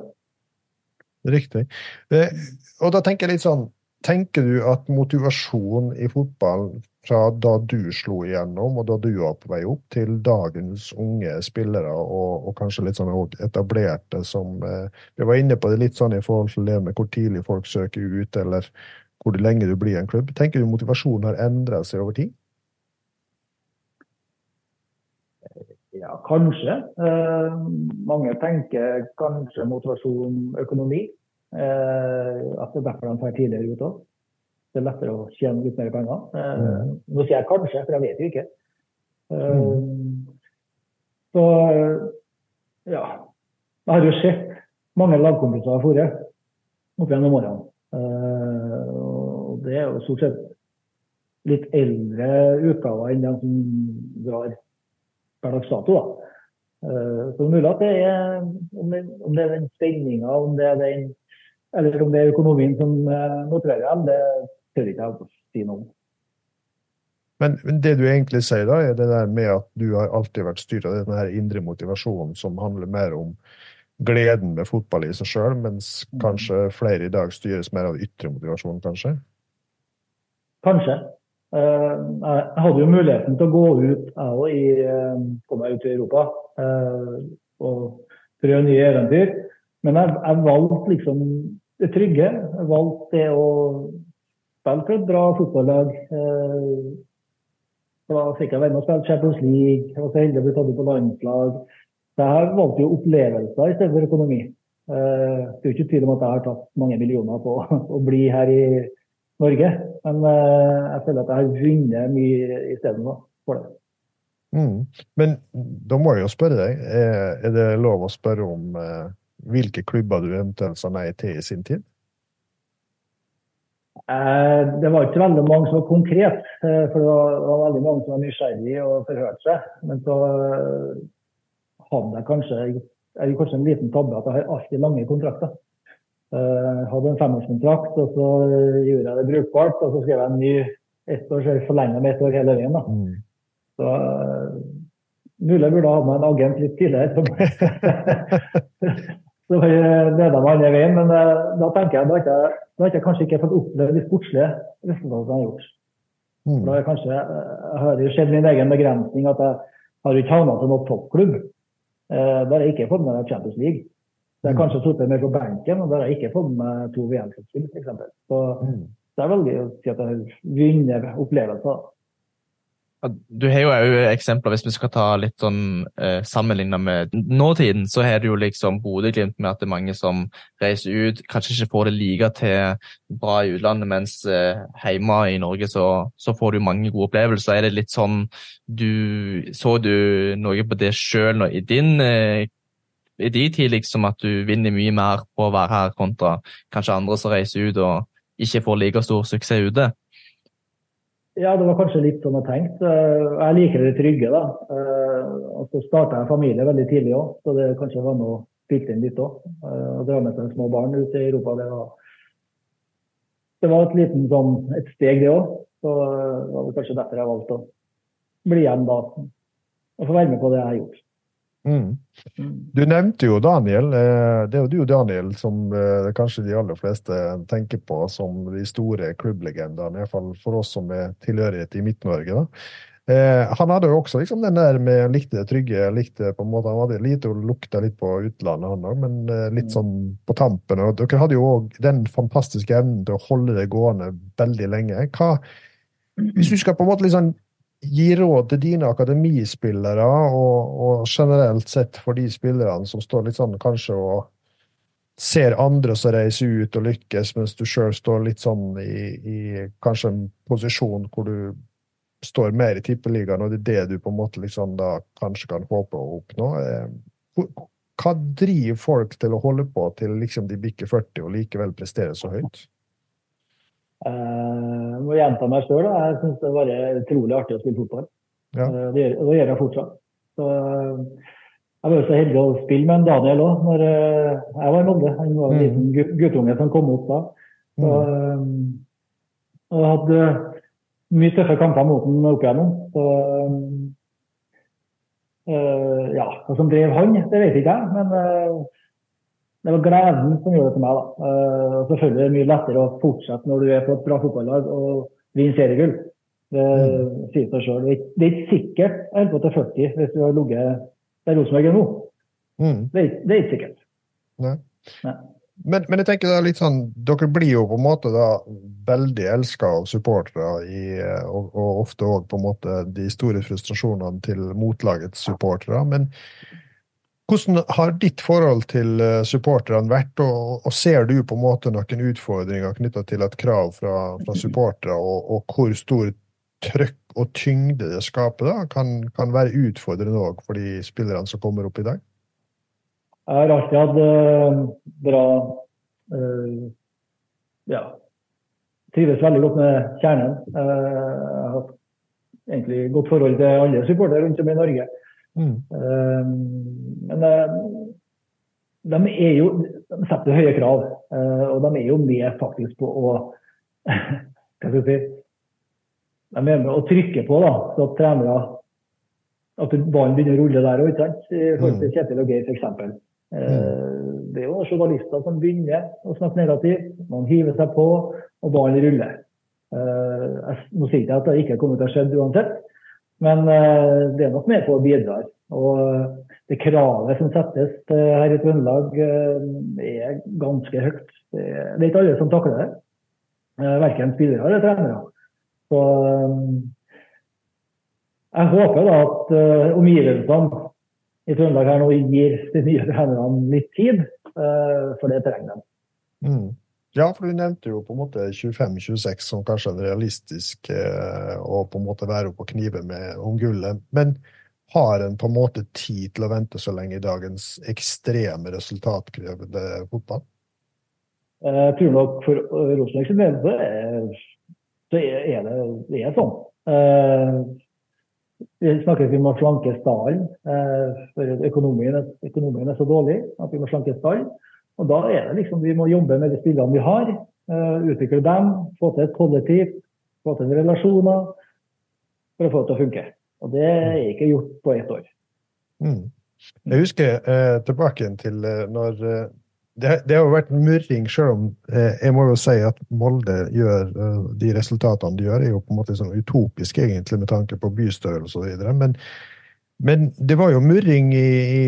Riktig. Eh, og da tenker jeg litt sånn Tenker du at motivasjon i fotballen fra da du slo igjennom, og da du var på vei opp, til dagens unge spillere, og, og kanskje litt sånn etablerte som eh, Vi var inne på det litt sånn i forhold til det med hvor tidlig folk søker ut, eller hvor lenge du blir i en klubb. Tenker du motivasjonen har endra seg over tid? Ja, kanskje. Eh, mange tenker kanskje motivasjon økonomi. Eh, at det er derfor de tar tidligere ut òg. Det er lettere å tjene litt mer penger. Eh, nå sier jeg kanskje, for jeg vet jo ikke. Eh, Så ja. Jeg har jo sett mange lagkompiser av forrige opp gjennom årene. Eh, og det er jo stort sett litt eldre utgaver enn de som drar per dags dato. da. Eh, Så det er mulig at det er om det, om det er den spenninga, om det er den eller om det er økonomien som eh, motiverer dem, det tør ikke jeg å si noe om. Men, men det du egentlig sier da, er det der med at du har alltid vært styrt av denne indre motivasjonen som handler mer om gleden med fotball i seg sjøl, mens kanskje flere i dag styres mer av ytre motivasjon, kanskje? Kanskje. Eh, jeg hadde jo muligheten til å gå ut, jeg òg, i eh, kom meg ut i Europa og prøve nye eventyr. Men jeg, jeg valgte liksom trygge. Jeg valgte det å spille for et bra fotballag. Eh, da fikk jeg være med og spille Champions League. Jeg var så heldig å bli tatt ut på landslag. Så jeg valgte jo opplevelser i stedet for økonomi. Eh, det er jo ikke tvil om at jeg har tatt mange millioner på å bli her i Norge. Men eh, jeg føler at jeg har vunnet mye isteden for det. Mm. Men da må jeg jo spørre deg, er, det lov å spørre om hvilke klubber du eventuelt sa nei til i sin tid? Eh, det var ikke veldig mange som var konkret, eh, for det var, det var veldig mange som var nysgjerrige og forhørte seg. Men så eh, hadde jeg kanskje, jeg kanskje en liten tabbe at jeg har alltid lange kontrakter. Eh, Jeg hadde en femårskontrakt, og så gjorde jeg det brukbart. Og så skrev jeg en ny ett år, så jeg forlenga med ett år hele veien. da. Mm. Så mulig jeg burde ha meg en agent litt tidligere. Så, så leda meg andre veien, men eh, da tenker jeg da har jeg, jeg kanskje ikke fått oppleve de sportslige resultatene jeg har gjort. Mm. Da har jeg kanskje, jeg har jo sett min egen begrensning at jeg har ikke havna til noen toppklubb. Eh, Da har jeg ikke fått med meg Champions League. Så jeg har kanskje sittet mer på benken, og da har jeg ikke fått med to VM-sluttspill, f.eks. Så Mm. det er veldig å si at jeg har vunnet opplevelser. Du har jo òg eksempler, hvis vi skal ta litt sånn eh, sammenligna med nåtiden, så har du jo liksom Bodø-Glimt med at det er mange som reiser ut, kanskje ikke får det like til bra i utlandet, mens eh, hjemme i Norge så, så får du mange gode opplevelser. Er det litt sånn du Så du noe på det sjøl i din eh, i din tid, liksom at du vinner mye mer på å være her, kontra kanskje andre som reiser ut og ikke får like stor suksess ute? Ja, det var kanskje litt sånn jeg tenkte. Eh, Jeg liker det trygge, da. Eh, Og så starta jeg familie veldig tidlig òg, så det kanskje var noe spilte inn litt òg. Å dra med seg små barn ut i Europa, det var Det var et liten sånn et steg, det òg. Så eh, det var kanskje derfor jeg valgte å bli igjen da. Og få være med på det jeg har gjort. Mm. Mm. Du nevnte jo Daniel. eh, Det er jo du Daniel som eh, kanskje de aller fleste tenker på som de store klubblegendene, iallfall for oss som er tilhørighet i Midt-Norge. Eh, han hadde jo også liksom den der med likte det trygge, likte på en måte, han hadde lite og lukta litt på utlandet, han òg, men litt sånn på tampen. og Dere hadde jo òg den fantastiske evnen til å holde det gående veldig lenge. Hva, hvis du skal på en måte liksom gi råd til dine akademispillere, og, og generelt sett for de spillerne som står litt sånn kanskje og ser andre som reiser ut og lykkes, mens du sjøl står litt sånn i, i kanskje en posisjon hvor du står mer i tippeligaen, og det er det du på en måte liksom da kanskje kan håpe å oppnå. Eh, Hva driver folk til å holde på til liksom de bikker 40 og likevel presterer så høyt? Eh, Jeg må gjenta meg sjøl. Jeg syns det var utrolig artig å spille fotball. Ja. Eh, Det gjør, det gjør jeg fortsatt. Så, eh, jeg var jo så heldig å spille med en Daniel òg, når eh, jeg var i Molde. Han var en Mm. liten guttunge som kom opp da. Så, Mm. eh, og hadde mye tøffe kamper mot ham opp igjennom. Så, øh, ja, hva som drev han, det vet ikke jeg. Men eh, det var gleden som gjorde det for meg. da. Og selvfølgelig er det mye lettere å fortsette når du er på et bra fotballag og vinner seriegull. Det sier seg sjøl. Det, er ikke- det er ikke sikkert jeg holder på til 40 hvis du har ligget der Rosenborg er nå. Mm. Det er, ikke- det er ikke sikkert. Nei. Nei. Men, men jeg tenker da litt sånn, dere blir jo på en måte da veldig elska av supportere, i, eh, og, og ofte òg på en måte de store frustrasjonene til motlagets supportere. Men hvordan har ditt forhold til eh, supporterne vært, og, og ser du på en måte noen utfordringer knytta til et krav fra, fra supportere, og, og hvor stor trøkk og tyngde det skaper, da, kan, kan være utfordrende òg for de spillerne som kommer opp i dag? Jeg har alltid hatt eh, bra eh, Ja. Trives veldig godt med kjernen. Jeg har egentlig godt forhold til alle supportere rundt om i Norge. Mm. Eh, men eh, de er jo de setter høye krav, eh, og de er jo med faktisk på å Hva skal jeg si De er med å trykke på da, så at trenere at ballen begynner å rulle der òg, i forhold til Kjetil og Geir f.eks. Mm. det er jo journalister som begynner å snakke negativt. Man hiver seg på, og ballen ruller. Eh, jeg, nå sier jeg ikke at det ikke kommer til å skje uansett, men eh, det er nok med på å bidra. Og eh, det kravet som settes eh, her i Trøndelag, er ganske høyt. Det er, ikke alle som takler det. Verken spillere eller trenere. Så jeg håper da at omgivelsene i Trøndelag her nå gir de nye trenerne litt tid, for det trenger de. Mm. Ja, for du nevnte jo på en måte 25-26 som kanskje en realistisk eh, å på en måte være oppe og knive med om gullet. Men har en på en måte tid til å vente så lenge i dagens ekstreme resultatkrevende fotball? Jeg tror nok for Rosenborg sin del så er det, det er sånn. Vi snakker at vi må slanke stallen. Økonomien, økonomien, er så dårlig at vi må slanke stallen. Og da er det liksom vi må jobbe med de spillerne vi har. Utvikle dem, få til et kollektiv, få til relasjoner for å få det til å funke. Og det er ikke gjort på ett år. Mm. Jeg husker eh, tilbake til eh, når eh, det, det, har jo vært murring, selv om eh, jeg må jo si at Molde gjør eh, de resultatene de gjør, er jo på en måte sånn utopiske egentlig med tanke på bystørrelse osv. Men, men det var jo murring i, i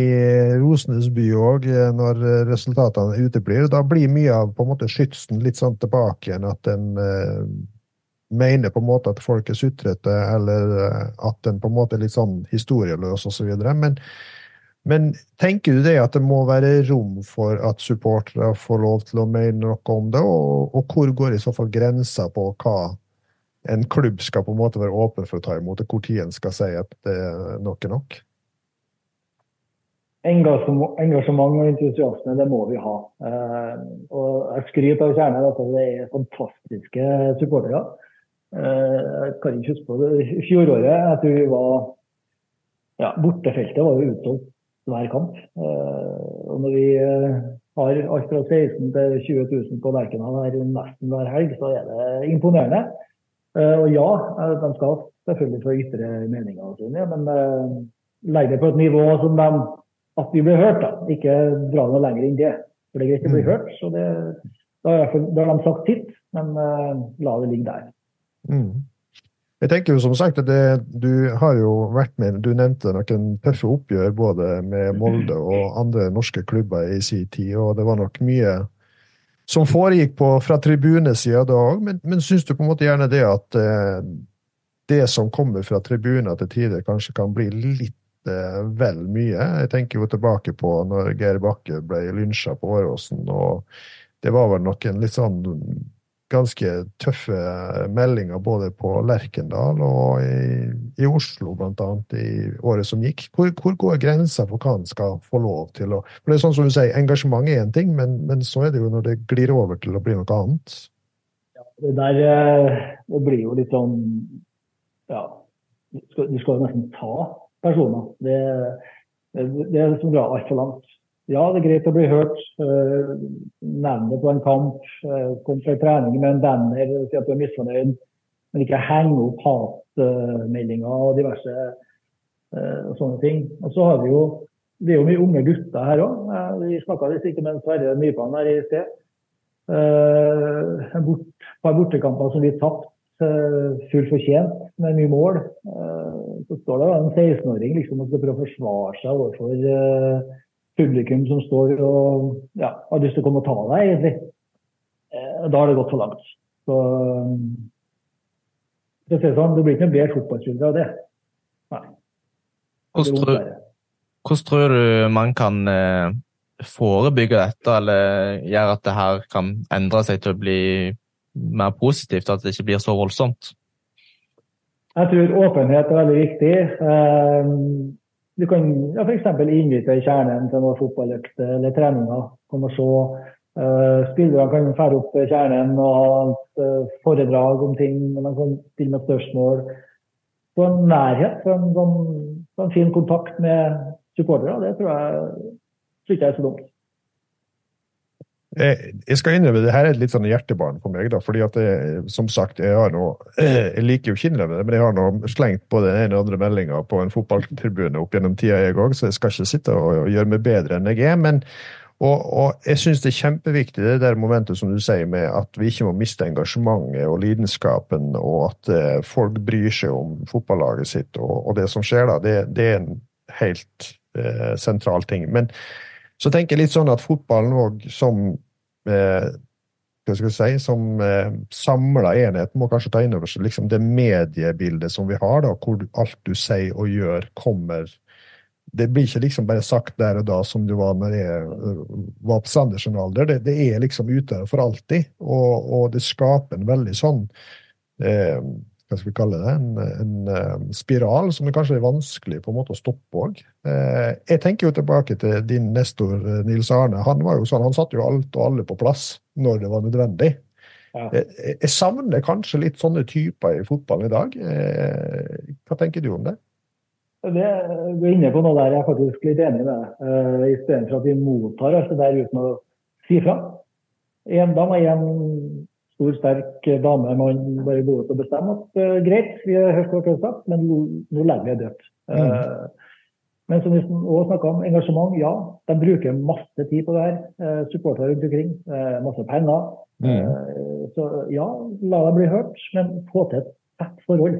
Rosenes by òg eh, når resultatene uteblir. Da blir mye av på en måte skytsen litt sånn tilbake igjen at en mener på en måte at folk er sutrete, eller eh, at en på en måte er litt sånn historieløs osv. Men, men tenker du det at det må være rom for at supportere får lov til å mene noe om det, og, og hvor går i så fall grensa på hva en klubb skal på en måte være åpen for å ta imot, det, tid en skal si at det er nok er nok? Engasjement og entusiasme, det må vi ha. Eh, og jeg skryter av Kjernen at det er fantastiske supportere. Eh, jeg kan ikke huske på det. Fjoråret jeg tror vi var ja, Bortefeltet var jo utsolgt hver kamp. Eh, og når vi har alt fra 16 til 20 000 på Lerkendal nesten hver helg, så er det imponerende. Og ja, de skal selvfølgelig få ytre meninger, sine, men legg det på et nivå som de, at vi blir hørt. da, Ikke dra noe lenger enn det. For det er greit å bli mm. hørt. så det, da, har de sagt sitt, men la det ligge der. Mm. Jeg tenker jo som sagt at det, Du har jo vært med, du nevnte noen tøffe oppgjør både med Molde og andre norske klubber i sin tid, og det var nok mye som foregikk på, fra tribunesida da òg, men, men syns du på en måte gjerne det at eh, det som kommer fra tribuner til tider, kanskje kan bli litt eh, vel mye? Jeg tenker jo tilbake på når Geir Bakke ble lynsja på Åråsen, og det var vel noen litt sånn ganske tøffe meldinger både på Lerkendal og i, i Oslo, annet i året som gikk. Hvor, hvor går grensa for hva han skal få lov til å For det er sånn som du sier, Engasjement er én ting, men, men, så er det jo når det glir over til å bli noe annet. Ja, det der eh, det blir jo litt sånn Ja, du skal, skal nesten ta personer. Det, det, det er som drar altfor langt ja, det er greit å bli hørt. Nevne på en kamp. Uh, kom fra trening med en banner, si at du er misfornøyd. Men ikke henge opp hatmeldinger og diverse uh, sånne ting. Og så har vi jo det er jo mye unge gutter her òg. Vi snakka visst ikke med Sverre Nypan her i sted. et bort, par bortekamper som vi tapte fullt fortjent med mye mål. så står det en 16-åring liksom, og skal prøve å forsvare seg overfor publikum som står og ja, har lyst til å komme og ta deg, egentlig. Eh, da har det gått for langt. Så det, sånn, det blir ikke noe bedre fotballspiller av det. Nei. Hvordan tror, du man kan eh, forebygge dette, eller gjøre at det her kan endre seg til å bli mer positivt, at det ikke blir så voldsomt? Jeg tror åpenhet er veldig viktig. Eh, du kan ja, f.eks. innvite kjernen til noen fotballøkt eller treninger. Og se. Uh, spillerne kan fære opp kjernen og ha et uh, foredrag om ting. Men de kan stille med spørsmål. Få en nærhet, få en, en, en, fin kontakt med supportere. Det tror jeg ikke er så dumt. Jeg skal innrømme det her er litt sånn hjertebarn for meg. da, fordi at jeg, som sagt, jeg har noe, jeg liker jo Kinleve, men jeg har nå slengt både den ene og andre meldinga på en fotballtribune opp gjennom tida, jeg òg, så jeg skal ikke sitte og, gjøre meg bedre enn jeg er. men og, og jeg syns det er kjempeviktig det der momentet som du sier med at vi ikke må miste engasjementet og lidenskapen, og at eh, folk bryr seg om fotballaget sitt og, og det som skjer da. Det, det er en helt eh, sentral ting. Men så tenker jeg litt sånn at fotballen òg som eh, hva skal jeg si, som eh, samla enhet må kanskje ta inn over seg liksom det mediebildet som vi har, da, hvor alt du sier og gjør, kommer Det blir ikke liksom bare sagt der og da som du var når jeg eh, var på Sandersen alder. Det, det, er liksom ute for alltid, og, og, det skaper en veldig sånn eh, hva skal vi kalle det, en, en um, spiral som det kanskje er vanskelig på en måte å stoppe òg. Eh, jeg tenker jo tilbake til din nestor eh, Nils Arne. Han var jo sånn, han satte jo alt og alle på plass når det var nødvendig. Ja. Jeg, savner kanskje litt sånne typer i fotballen i dag. Eh, hva tenker du om det? Det, du er inne på noe der jeg er faktisk litt enig med deg. Istedenfor at vi mottar alt det der uten å si fra. En må en stor, sterk dame man bare går ut og bestemmer at uh, greit, vi har hørt hva dere har sagt, men nå, legger vi det dødt. Uh, men som vi også snakka om, engasjement. Ja, de bruker masse tid på det her. Uh, supportere rundt omkring. Masse penger. Uh, så ja, la dem bli hørt, men få til et tett forhold.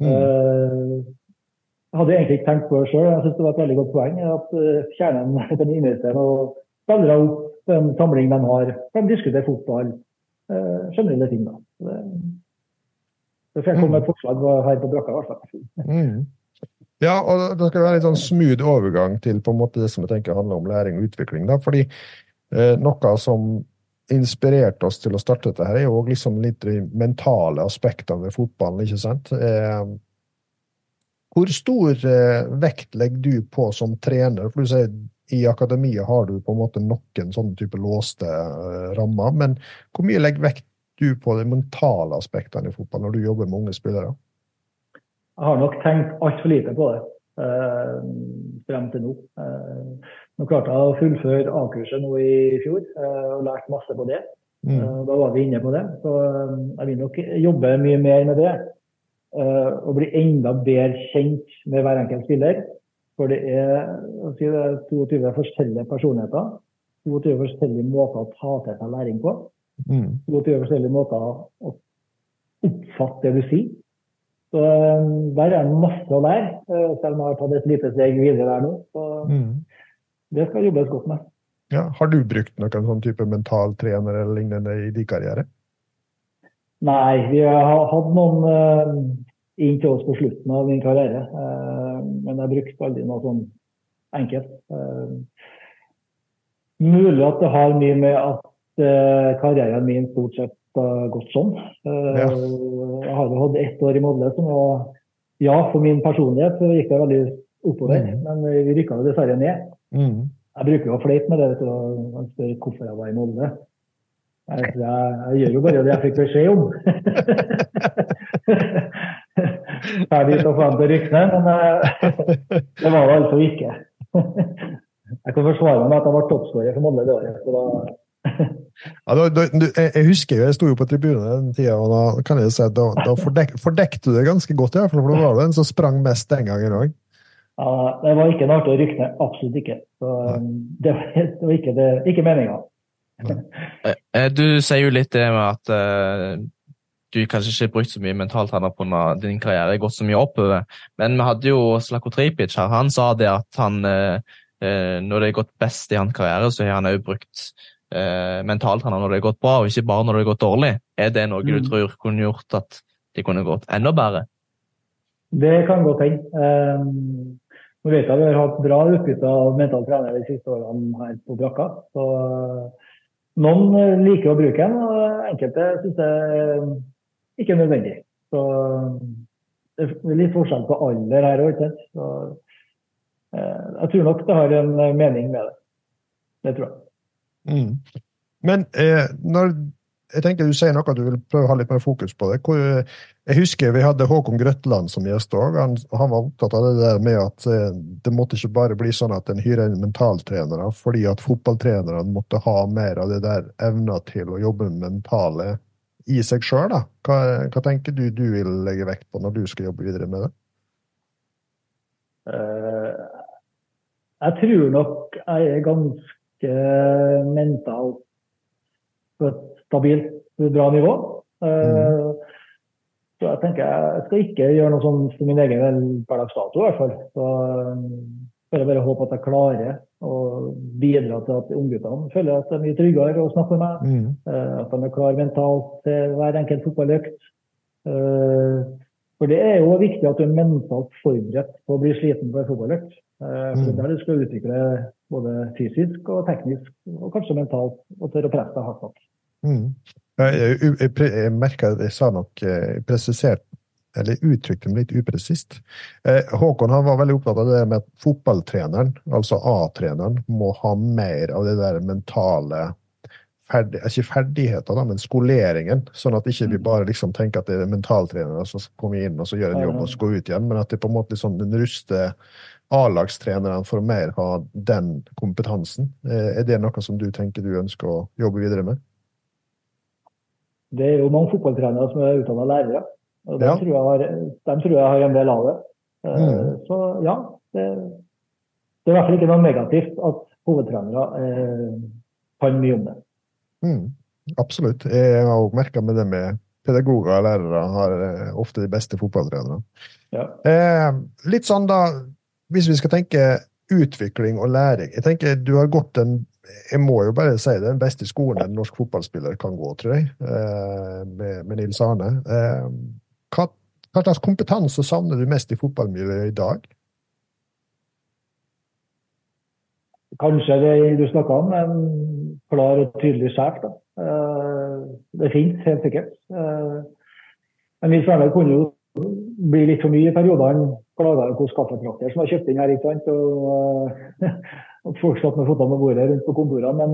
Uh, jeg hadde egentlig ikke tenkt på det sjøl. Jeg synes det var et veldig godt poeng at kjernen kan investere og spillere opp en samling de har. De diskuterer fotball. Generelle ting, da. Det, det får jeg komme med et forslag her på brakka, i. Mm. Ja, og det skal være litt sånn smooth overgang til på en måte det som jeg tenker handler om læring og utvikling. da, fordi eh, Noe som inspirerte oss til å starte dette, her er jo liksom litt de mentale aspektene ved fotballen. ikke sant? Eh, hvor stor eh, vekt legger du på som trener? For du sier I akademiet har du på en måte noen sånne type låste eh, rammer. Men hvor mye legger vekt du på de mentale aspektene i fotball når du jobber med unge spillere? Jeg har nok tenkt altfor lite på det eh, frem til nå. Eh, nå klarte jeg å fullføre A-kurset nå i fjor eh, og lært masse på det. Mm. Eh, Da var vi inne på det. Så eh, jeg vil nok jobbe mye mer med det. Og bli enda bedre kjent med hver enkelt spiller. For det er, det, er 22 forskjellige personligheter. 22 forskjellige måter å ta til seg læring på. Mm. 22 forskjellige måter å oppfatte det du sier. Så eh, der er det masse å lære, eh, selv om jeg har tatt et lite steg videre der nå. Så Mm. det skal jobbes godt med. Ja, har du brukt noen sånn type mentaltrener eller lignende i din karriere? Nei, vi har hatt noen uh, inn til oss på slutten av min karriere. eh, men jeg brukte aldri noe sånn enkelt. Eh, mulig at det har mye med at eh, karrieren min stort sett har gått sånn. Eh, Ja. Jeg har jo hatt ett år i Molde som var Ja, for min personlighet så gikk det veldig oppover, Mm. men vi rykka jo dessverre ned. Mm. Jeg bruker jo å fleipe med det. vet du, og Man spør hvorfor jeg var i Molde. Jeg, jeg, jeg gjør jo bare det jeg fikk beskjed om. Drar dit og får til å men eh, det var det altså ikke. Jeg kan forsvare meg med at jeg var toppskårer for Molde det året. Så da, Ja, da, da, du, jeg, jeg husker jo, jeg sto jo på tribunen den tida, og da kan jeg jo si at da, da fordek, fordekte du det ganske godt, Ja, for da var du den som sprang mest den gangen òg. ja, det var ikke noe artig å rykke ned. Absolutt ikke. Så, um, det, var, det var ikke, det, ikke meninga. Eh, Du sier jo litt det med at eh, du kanskje ikke har brukt så mye mentaltrener på når din karriere, har gått så mye oppover. Men vi hadde jo Slako Tripic her. Han sa det at han, eh, eh, når det har gått best i hans karriere, så har han òg brukt eh, mentaltrener når det har gått bra, og ikke bare når det har gått dårlig. Er det noe du Mm. tror kunne gjort at det kunne gått enda bedre? Det kan godt hende. Um, nå vet jeg vi har hatt bra utbytte av mental trener de siste årene her på brakka. Så uh, noen liker å bruke den, og enkelte syns det ikke nødvendig. Så det er litt forskjell på alder her òg. Uh, jeg tror nok det har en uh, mening med det. Det tror jeg. Mm. Men eh, når jeg tenker du sier noe at du vil prøve å ha litt mer fokus på det. Hvor, jeg husker vi hadde Håkon Grøtland som gjest òg. Han, han, var opptatt av det der med at eh, det måtte ikke bare bli sånn at en hyrer inn mentaltrenere, fordi at fotballtrenerne måtte ha mer av det der evna til å jobbe med mentale i seg sjøl. Hva, hva tenker du du vil legge vekt på når du skal jobbe videre med det? Eh, jeg tror nok jeg er ganske mentalt på et stabilt, bra nivå. Mm. Så jeg tenker jeg skal ikke gjøre noe sånn for min egen hverdagsdato, dato, i hvert fall. Så jeg bare håpe at jeg klarer å bidra til at ungguttene føler at de er mye tryggere å snakke med. Mm. Eh, At de er klar mentalt til hver enkelt fotballøkt. Eh, For det er jo viktig at du er mentalt forberedt på å bli sliten på en fotballøkt. Eh, For det er der du skal utvikle både fysisk og teknisk, og kanskje mentalt, og tørre å presse deg hardt nok. Mm. Jeg, jeg, jeg, jeg merka jeg sa nok jeg presisert eller uttrykte meg litt upresist. Eh, Håkon han var veldig opptatt av det med at fotballtreneren, altså A-treneren, må ha mer av det der mentale ferdig, Ikke ferdigheter, da, men skoleringen. Sånn at ikke vi bare liksom tenker at det er mentaltrenere som kommer inn og så gjør en jobb og så går ut igjen, men at det på en måte liksom den ruster A-lagstrenerne for å mer ha den kompetansen. Eh, er det noe som du tenker du ønsker å jobbe videre med? Det er jo mange fotballtrenere som er utdanna lærere. Og den, Ja. tror har, den, tror jeg har en del av det. Eh, Mm. Så ja, det, det er i hvert fall ikke noe negativt at hovedtrenere eh, kan mye om det. Mm, absolutt. Jeg har òg merka med det med pedagoger og lærere har eh, ofte de beste fotballtrenerne. Ja. Eh, litt sånn da, hvis vi skal tenke utvikling og læring. Jeg tenker du har gått den jeg må jo bare si det, den beste skolen en norsk fotballspiller kan gå, tror jeg, eh, med, med Nils Arne. Eh, hva, hva slags kompetanse savner du mest i fotballmiljøet i dag? Kanskje det du snakka om, en klar og tydelig sjef. da. Eh, Det fins helt sikkert. Eh, Men vi Arne kunne jo bli litt for mye i periodene. Klaga jo på skaffetrakter som var kjøpt inn her. ikke sant? Og, og folk satt med føttene på bordet rundt på kontorene. Men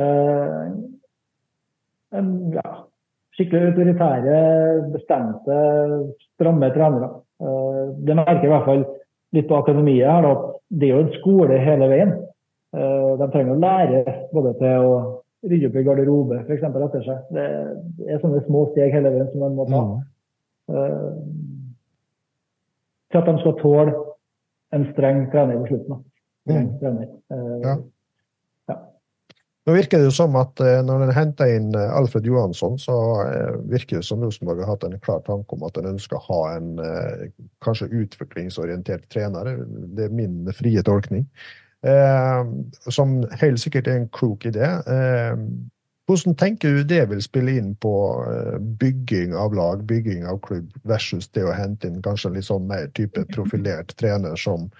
eh, ja, skikkelig autoritære, bestemte, stramme trenere. Eh, Det merker i hvert fall litt på akademiet her, da, at det er jo en skole hele veien. Eh, De trenger å lære både til å rydde opp i garderobe f.eks. etter seg. Det er sånne små steg hele veien som man må ta. Mm. Eh, Til at de skal tåle en streng trener på slutten. da. Streng trener. Ja. Nå virker det jo som at eh, når en henter inn eh, Alfred Johansson, så eh, virker det som Rosenborg har hatt en klar tanke om at en ønsker å ha en kanskje utviklingsorientert trener. Det er min frie tolkning. Eh, som helt sikkert er en klok idé. Eh, hvordan tenker du det vil spille inn på bygging av lag, bygging av klubb, versus det å hente inn kanskje en litt sånn mer type profilert trener som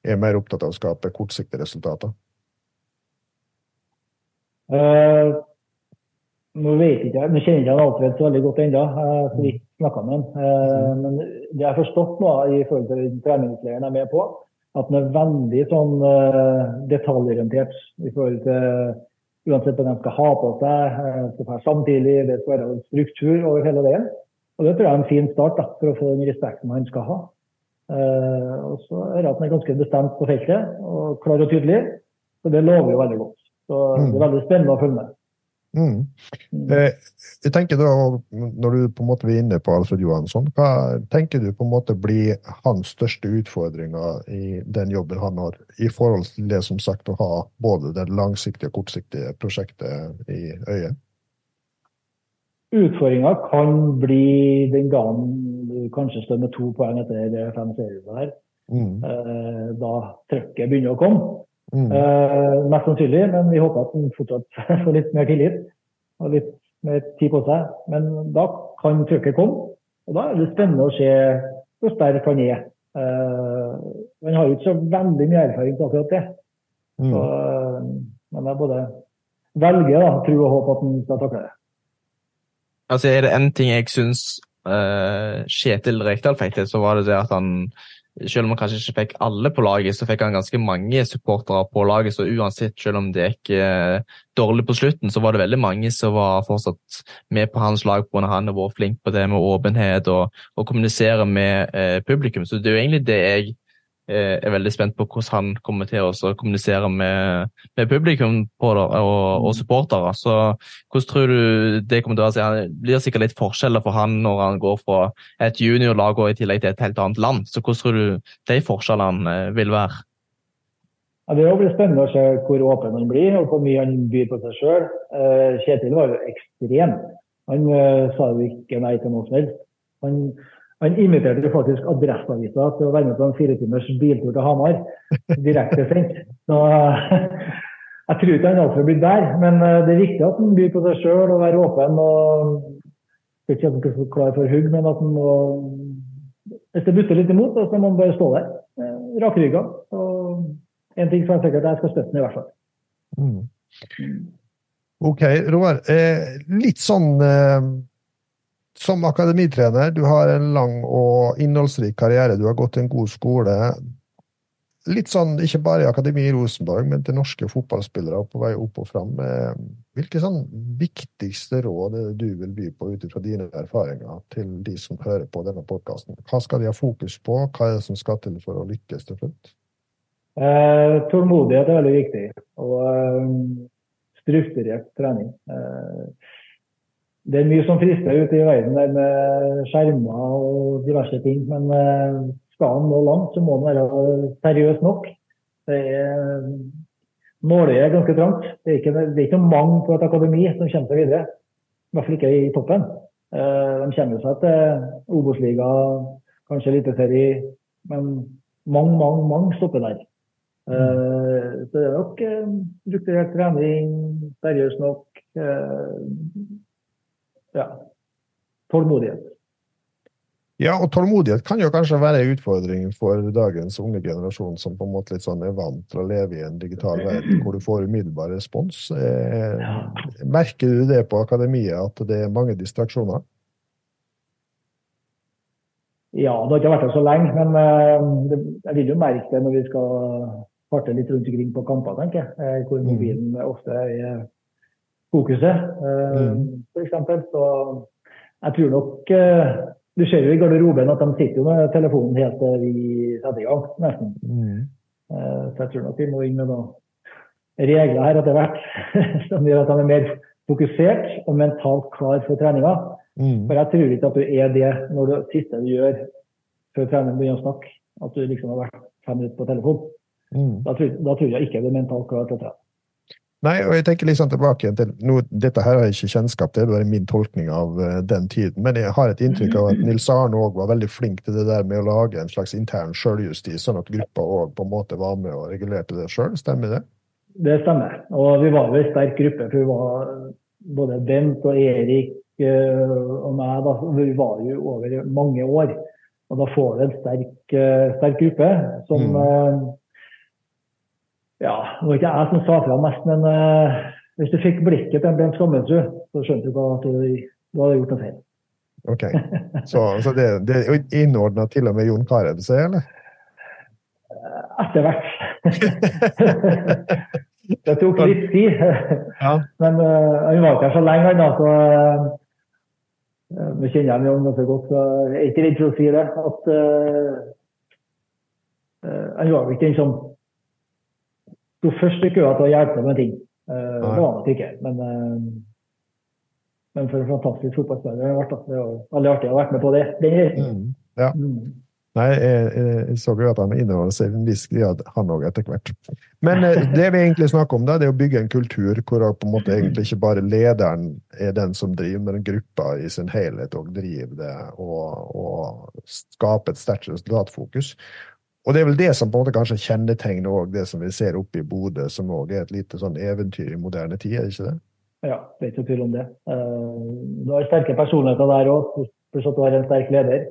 er mer opptatt av å skape kortsiktige resultater? Eh, nå vet ikke jeg, nå kjenner jeg Alfred så veldig godt ennå, eh, så vidt snakka med han. Eh, men det jeg har forstått nå i forhold til den treningsleiren jeg er med på, at han er veldig sånn eh, detaljorientert i forhold til uansett hva de skal ha på seg, skal være samtidig, det skal være struktur over hele veien. Og Det tror jeg er en fin start da, for å få den respekten han skal ha. Eh, og så er det at han er ganske bestemt på feltet og klar og tydelig, så det lover jo veldig godt. Så det er veldig spennende å følge med. Mm. Mm. Eh, jeg tenker da, Når du på en måte er inne på Alfred Johansson, hva tenker du på en måte blir hans største utfordringer i den jobben han har, i forhold til det som sagt å ha både det langsiktige og kortsiktige prosjektet i øyet? Utfordringa kan bli den gangen du kanskje står med to poeng etter fem serier. Mm. Eh, Da trøkket begynner å komme. Mm. Eh, Mest sannsynlig, men vi håper at han fortsatt får litt mer tillit og litt mer tid på seg. Men da kan trykket komme, og da er det spennende å se hvor sterk han er. Uh, Han har jo ikke så veldig mye erfaring til akkurat det. Mm. Så, eh, men jeg både velger da, tro og håp at han skal takle det. Altså, er det en ting jeg syns uh, Kjetil Rekdal fikk til, så var det det at han selv om han kanskje ikke fikk alle på laget, så fikk han ganske mange supportere på laget. Så uansett, selv om det gikk eh, dårlig på slutten, så var det veldig mange som var fortsatt med på hans lag pga. han har vært flink på det med åpenhet og, og kommunisere med eh, publikum. Så det er jo egentlig det jeg er veldig spent på hvordan han kommer til å kommunisere med, med publikum på det, og, og supportere. Så hvordan tror du det kommer til å være? Det blir sikkert litt forskjeller for han når han går fra et juniorlag og i tillegg til et helt annet land. Så hvordan tror du de forskjellene eh, vil være? Ja, det blir spennende å se hvor åpen han blir, og hvor mye han byr på seg sjøl. Kjetil var jo ekstrem. Han eh, sa jo ikke nei til noe som helst. Han, han inviterte faktisk Adresseavisa til å være med på en fire timers biltur til Hamar. Direkte sent. Så jeg tror ikke han alltid blir der, men eh, det er viktig at han byr på seg sjøl og være åpen. og ikke at han så klar for hugg, men at han må Hvis det butter litt imot, så må han bare stå der. eh, Rakrygga. Og en ting som er sikkert, jeg skal støtte den i hvert fall. Mm. Ok, Roar. Eh, litt sånn eh, som akademitrener, du har en lang og innholdsrik karriere, du har gått til en god skole. Litt sånn, ikke bare i Akademi i Rosenborg, men til norske fotballspillere på vei opp og fram. Eh, hvilke sånn viktigste råd er det du vil by på ut fra dine erfaringer til de som hører på denne podkasten? Hva skal de ha fokus på, hva er det som skal til for å lykkes til slutt? Eh, tålmodighet er veldig viktig, og eh, strukturert trening. Eh, det er mye som frister ute i verden der med skjermer og diverse ting. Men eh, skal han nå langt, så må han være seriøs nok. Det er Nåløyet er ganske trangt. Det er ikke, det ikke mange på et akademi som kommer seg videre. I hvert fall ikke i toppen. Eh, de kommer seg til Obos-liga, kanskje eliteserie, men mange, mange, mange stopper der. Eh, så det er nok strukturert trening, seriøst nok ja, tålmodighet. Ja, og tålmodighet kan jo kanskje være en utfordring for dagens unge generasjon, som på en måte litt sånn er vant til å leve i en digital verden hvor du får umiddelbar respons. Eh, merker du det på akademiet, at det er mange distraksjoner? Ja, det har ikke vært der så lenge, men eh, jeg vil jo merke det når vi skal farte litt rundt omkring på kamper, tenker jeg. Eh, hvor mobilen ofte er fokuset, eh, mm. f.eks. Så jeg tror nok eh, Du ser jo i garderoben at de sitter jo med telefonen helt til vi setter i gang, nesten. Mm. Eh, så jeg tror nok vi må inn med noen regler her etter hvert som gjør at de er mer fokusert og mentalt klar for treninga. Mm. For jeg tror ikke at du er det når det siste du gjør før treneren begynner å snakke, at du liksom har vært fem minutter på telefon. Mm. Da, tror, da, tror, jeg ikke du er mentalt klar til å trene. Nei, og jeg tenker liksom tilbake igjen til no, Dette her har jeg ikke kjennskap til, det er bare min tolkning av uh, den tiden. Men jeg har et inntrykk av at Nils Arne òg var veldig flink til det der med å lage en slags intern sjøljustis, sånn at gruppa òg på en måte var med og regulerte det sjøl. Stemmer det? Det stemmer. Og vi var jo en sterk gruppe. for vi var Både Bent og Erik uh, og meg da, vi var jo over mange år. Og da får du en sterk, uh, sterk gruppe som mm ja, det var ikke jeg som sa fra mest, men uh, hvis du fikk blikket til Bent Skammelsrud, så skjønte du at du, du hadde gjort noe feil. Ok, Så, så det, det innordna til og med Jon Carew seg, eller? Etter hvert. det tok litt tid. Ja. Men uh, han var ikke her så lenge, han. Så, uh, vi kjenner ham ganske godt, så jeg er ikke redd for å si det. At uh, han var ikke den som sto først i køa til å hjelpe med ting. Uh, det var nok ikke. Men, uh, men for en fantastisk fotballspiller. Det var veldig artig å ha vært med på det. det mm, ja. Mm. Nei, jeg, jeg, så jo at han inneholder seg en viss grad, han òg, etter hvert. Men eh, det vi egentlig snakker om, da, det er å bygge en kultur hvor på en måte egentlig ikke bare lederen er den som driver, men gruppa i sin helhet òg driver det og, og skaper et sterkt resultatfokus. Og det er vel det som på en måte kanskje kjennetegner det som vi ser oppe i Bodø, som òg er et lite sånn eventyr i moderne tid, er det ikke det? Ja, det er ikke tvil om det. Uh, du har sterke personligheter der òg, pluss at du har en sterk leder.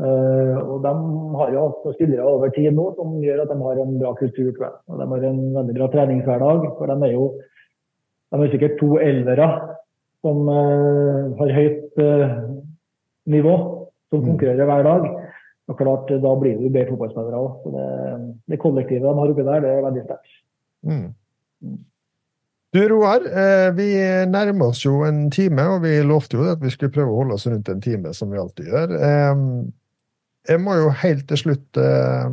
Uh, og de har jo hatt spillere over tid nå som gjør at de har en bra kultur, tror jeg. Og de har en veldig bra treningshverdag. For de er jo de er sikkert to elvere som uh, har høyt nivå, som mm. konkurrerer hver dag. Og klart, Da blir du bedre fotballspillere òg. Det, det kollektivet de har oppi der, det er veldig sterkt. Mm. mm. Du Roar, eh, vi nærmer oss jo en time, og vi lovte jo at vi skulle prøve å holde oss rundt en time, som vi alltid gjør. Eh, jeg må jo helt til slutt eh,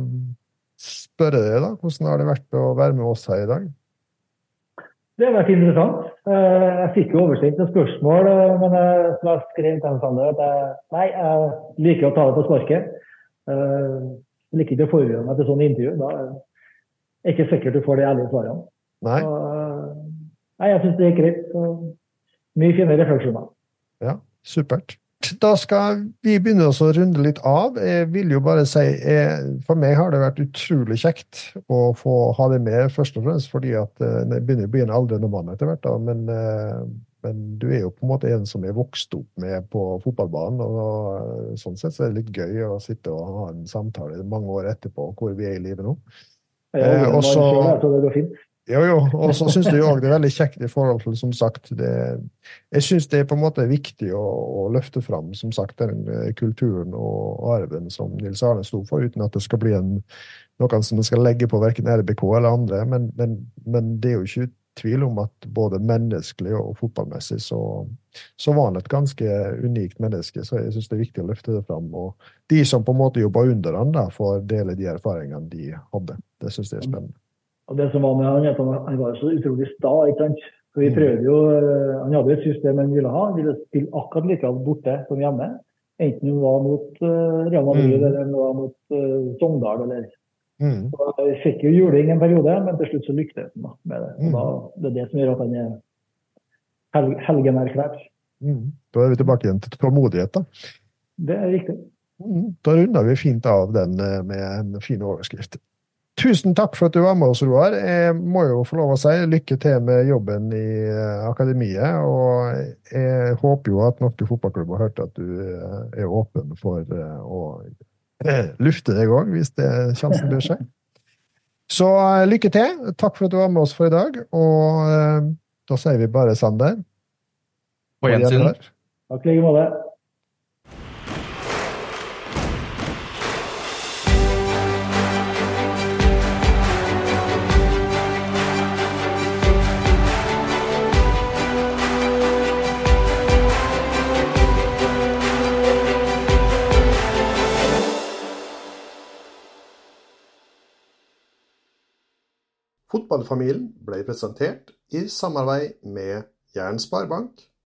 spørre deg, da. Hvordan har det vært å være med oss her i dag? Det har vært interessant. Jeg fikk jo oversendt et spørsmål, men som jeg skrev til Sander, at jeg, nei, jeg liker å ta det på sparket. Uh, liker ikke å forberede meg til sånne intervju. Da er det ikke sikkert du får de ærlige svarene. Nei. Så, nei, jeg syns det gikk greit. Mye fine refleksjoner. Ja, supert. Da skal vi begynne å runde litt av. Jeg vil jo bare si jeg, For meg har det vært utrolig kjekt å få ha det med, først og fremst fordi at jeg begynner å bli en aldrende mann etter hvert. da, men men du er jo på en måte en som er vokst opp med på fotballbanen. og Sånn sett så er det litt gøy å sitte og ha en samtale mange år etterpå hvor vi er i livet nå. Eh, også, Jo, jo. Og så syns jeg òg det er veldig kjekt i forhold til, som sagt det, Jeg syns det er på en måte viktig å, å, løfte fram som sagt, den eh, kulturen og arven som Nils Arne sto for, uten at det skal bli en, noe som en skal legge på verken RBK eller andre. Men, men, men, det er jo ikke tvil om at både menneskelig og fotballmessig så, så var han et ganske unikt menneske. Så jeg syns det er viktig å løfte det fram. Og de som på en måte jobba under han, da, får dele de erfaringene de hadde. Det syns jeg er spennende. Og det som var med han, at han var så utrolig sta. ikke sant? Så vi mm. prøvde jo, eh, Han hadde et system han ville ha. Han ville spille akkurat like borte som hjemme. Enten hun var mot uh, Real Madrid mm. eller hun var mot uh, Sogndal. eller mm. Så Vi fikk jo juling en periode, men til slutt så lyktes han med det. Og da, mm. det er det som gjør at han er hel helgenerklært. Mm. Da er vi tilbake igjen til tålmodighet, da. Det er riktig. Mm. Da runder vi fint av den med en fin overskrift. Tusen takk for at du var med oss, Roar. Jeg må jo få lov å si lykke til med jobben i eh, akademiet. Og jeg håper jo at norske fotballklubber har hørt at du eh, er åpen for eh, å lufte deg òg, hvis det sjansen byr seg. Så lykke til. Takk for at du var med oss for i dag. Og da sier vi bare Sander. På gjensyn. Takk i like måte. Fotballfamilien ble presentert i samarbeid med Jæren Sparebank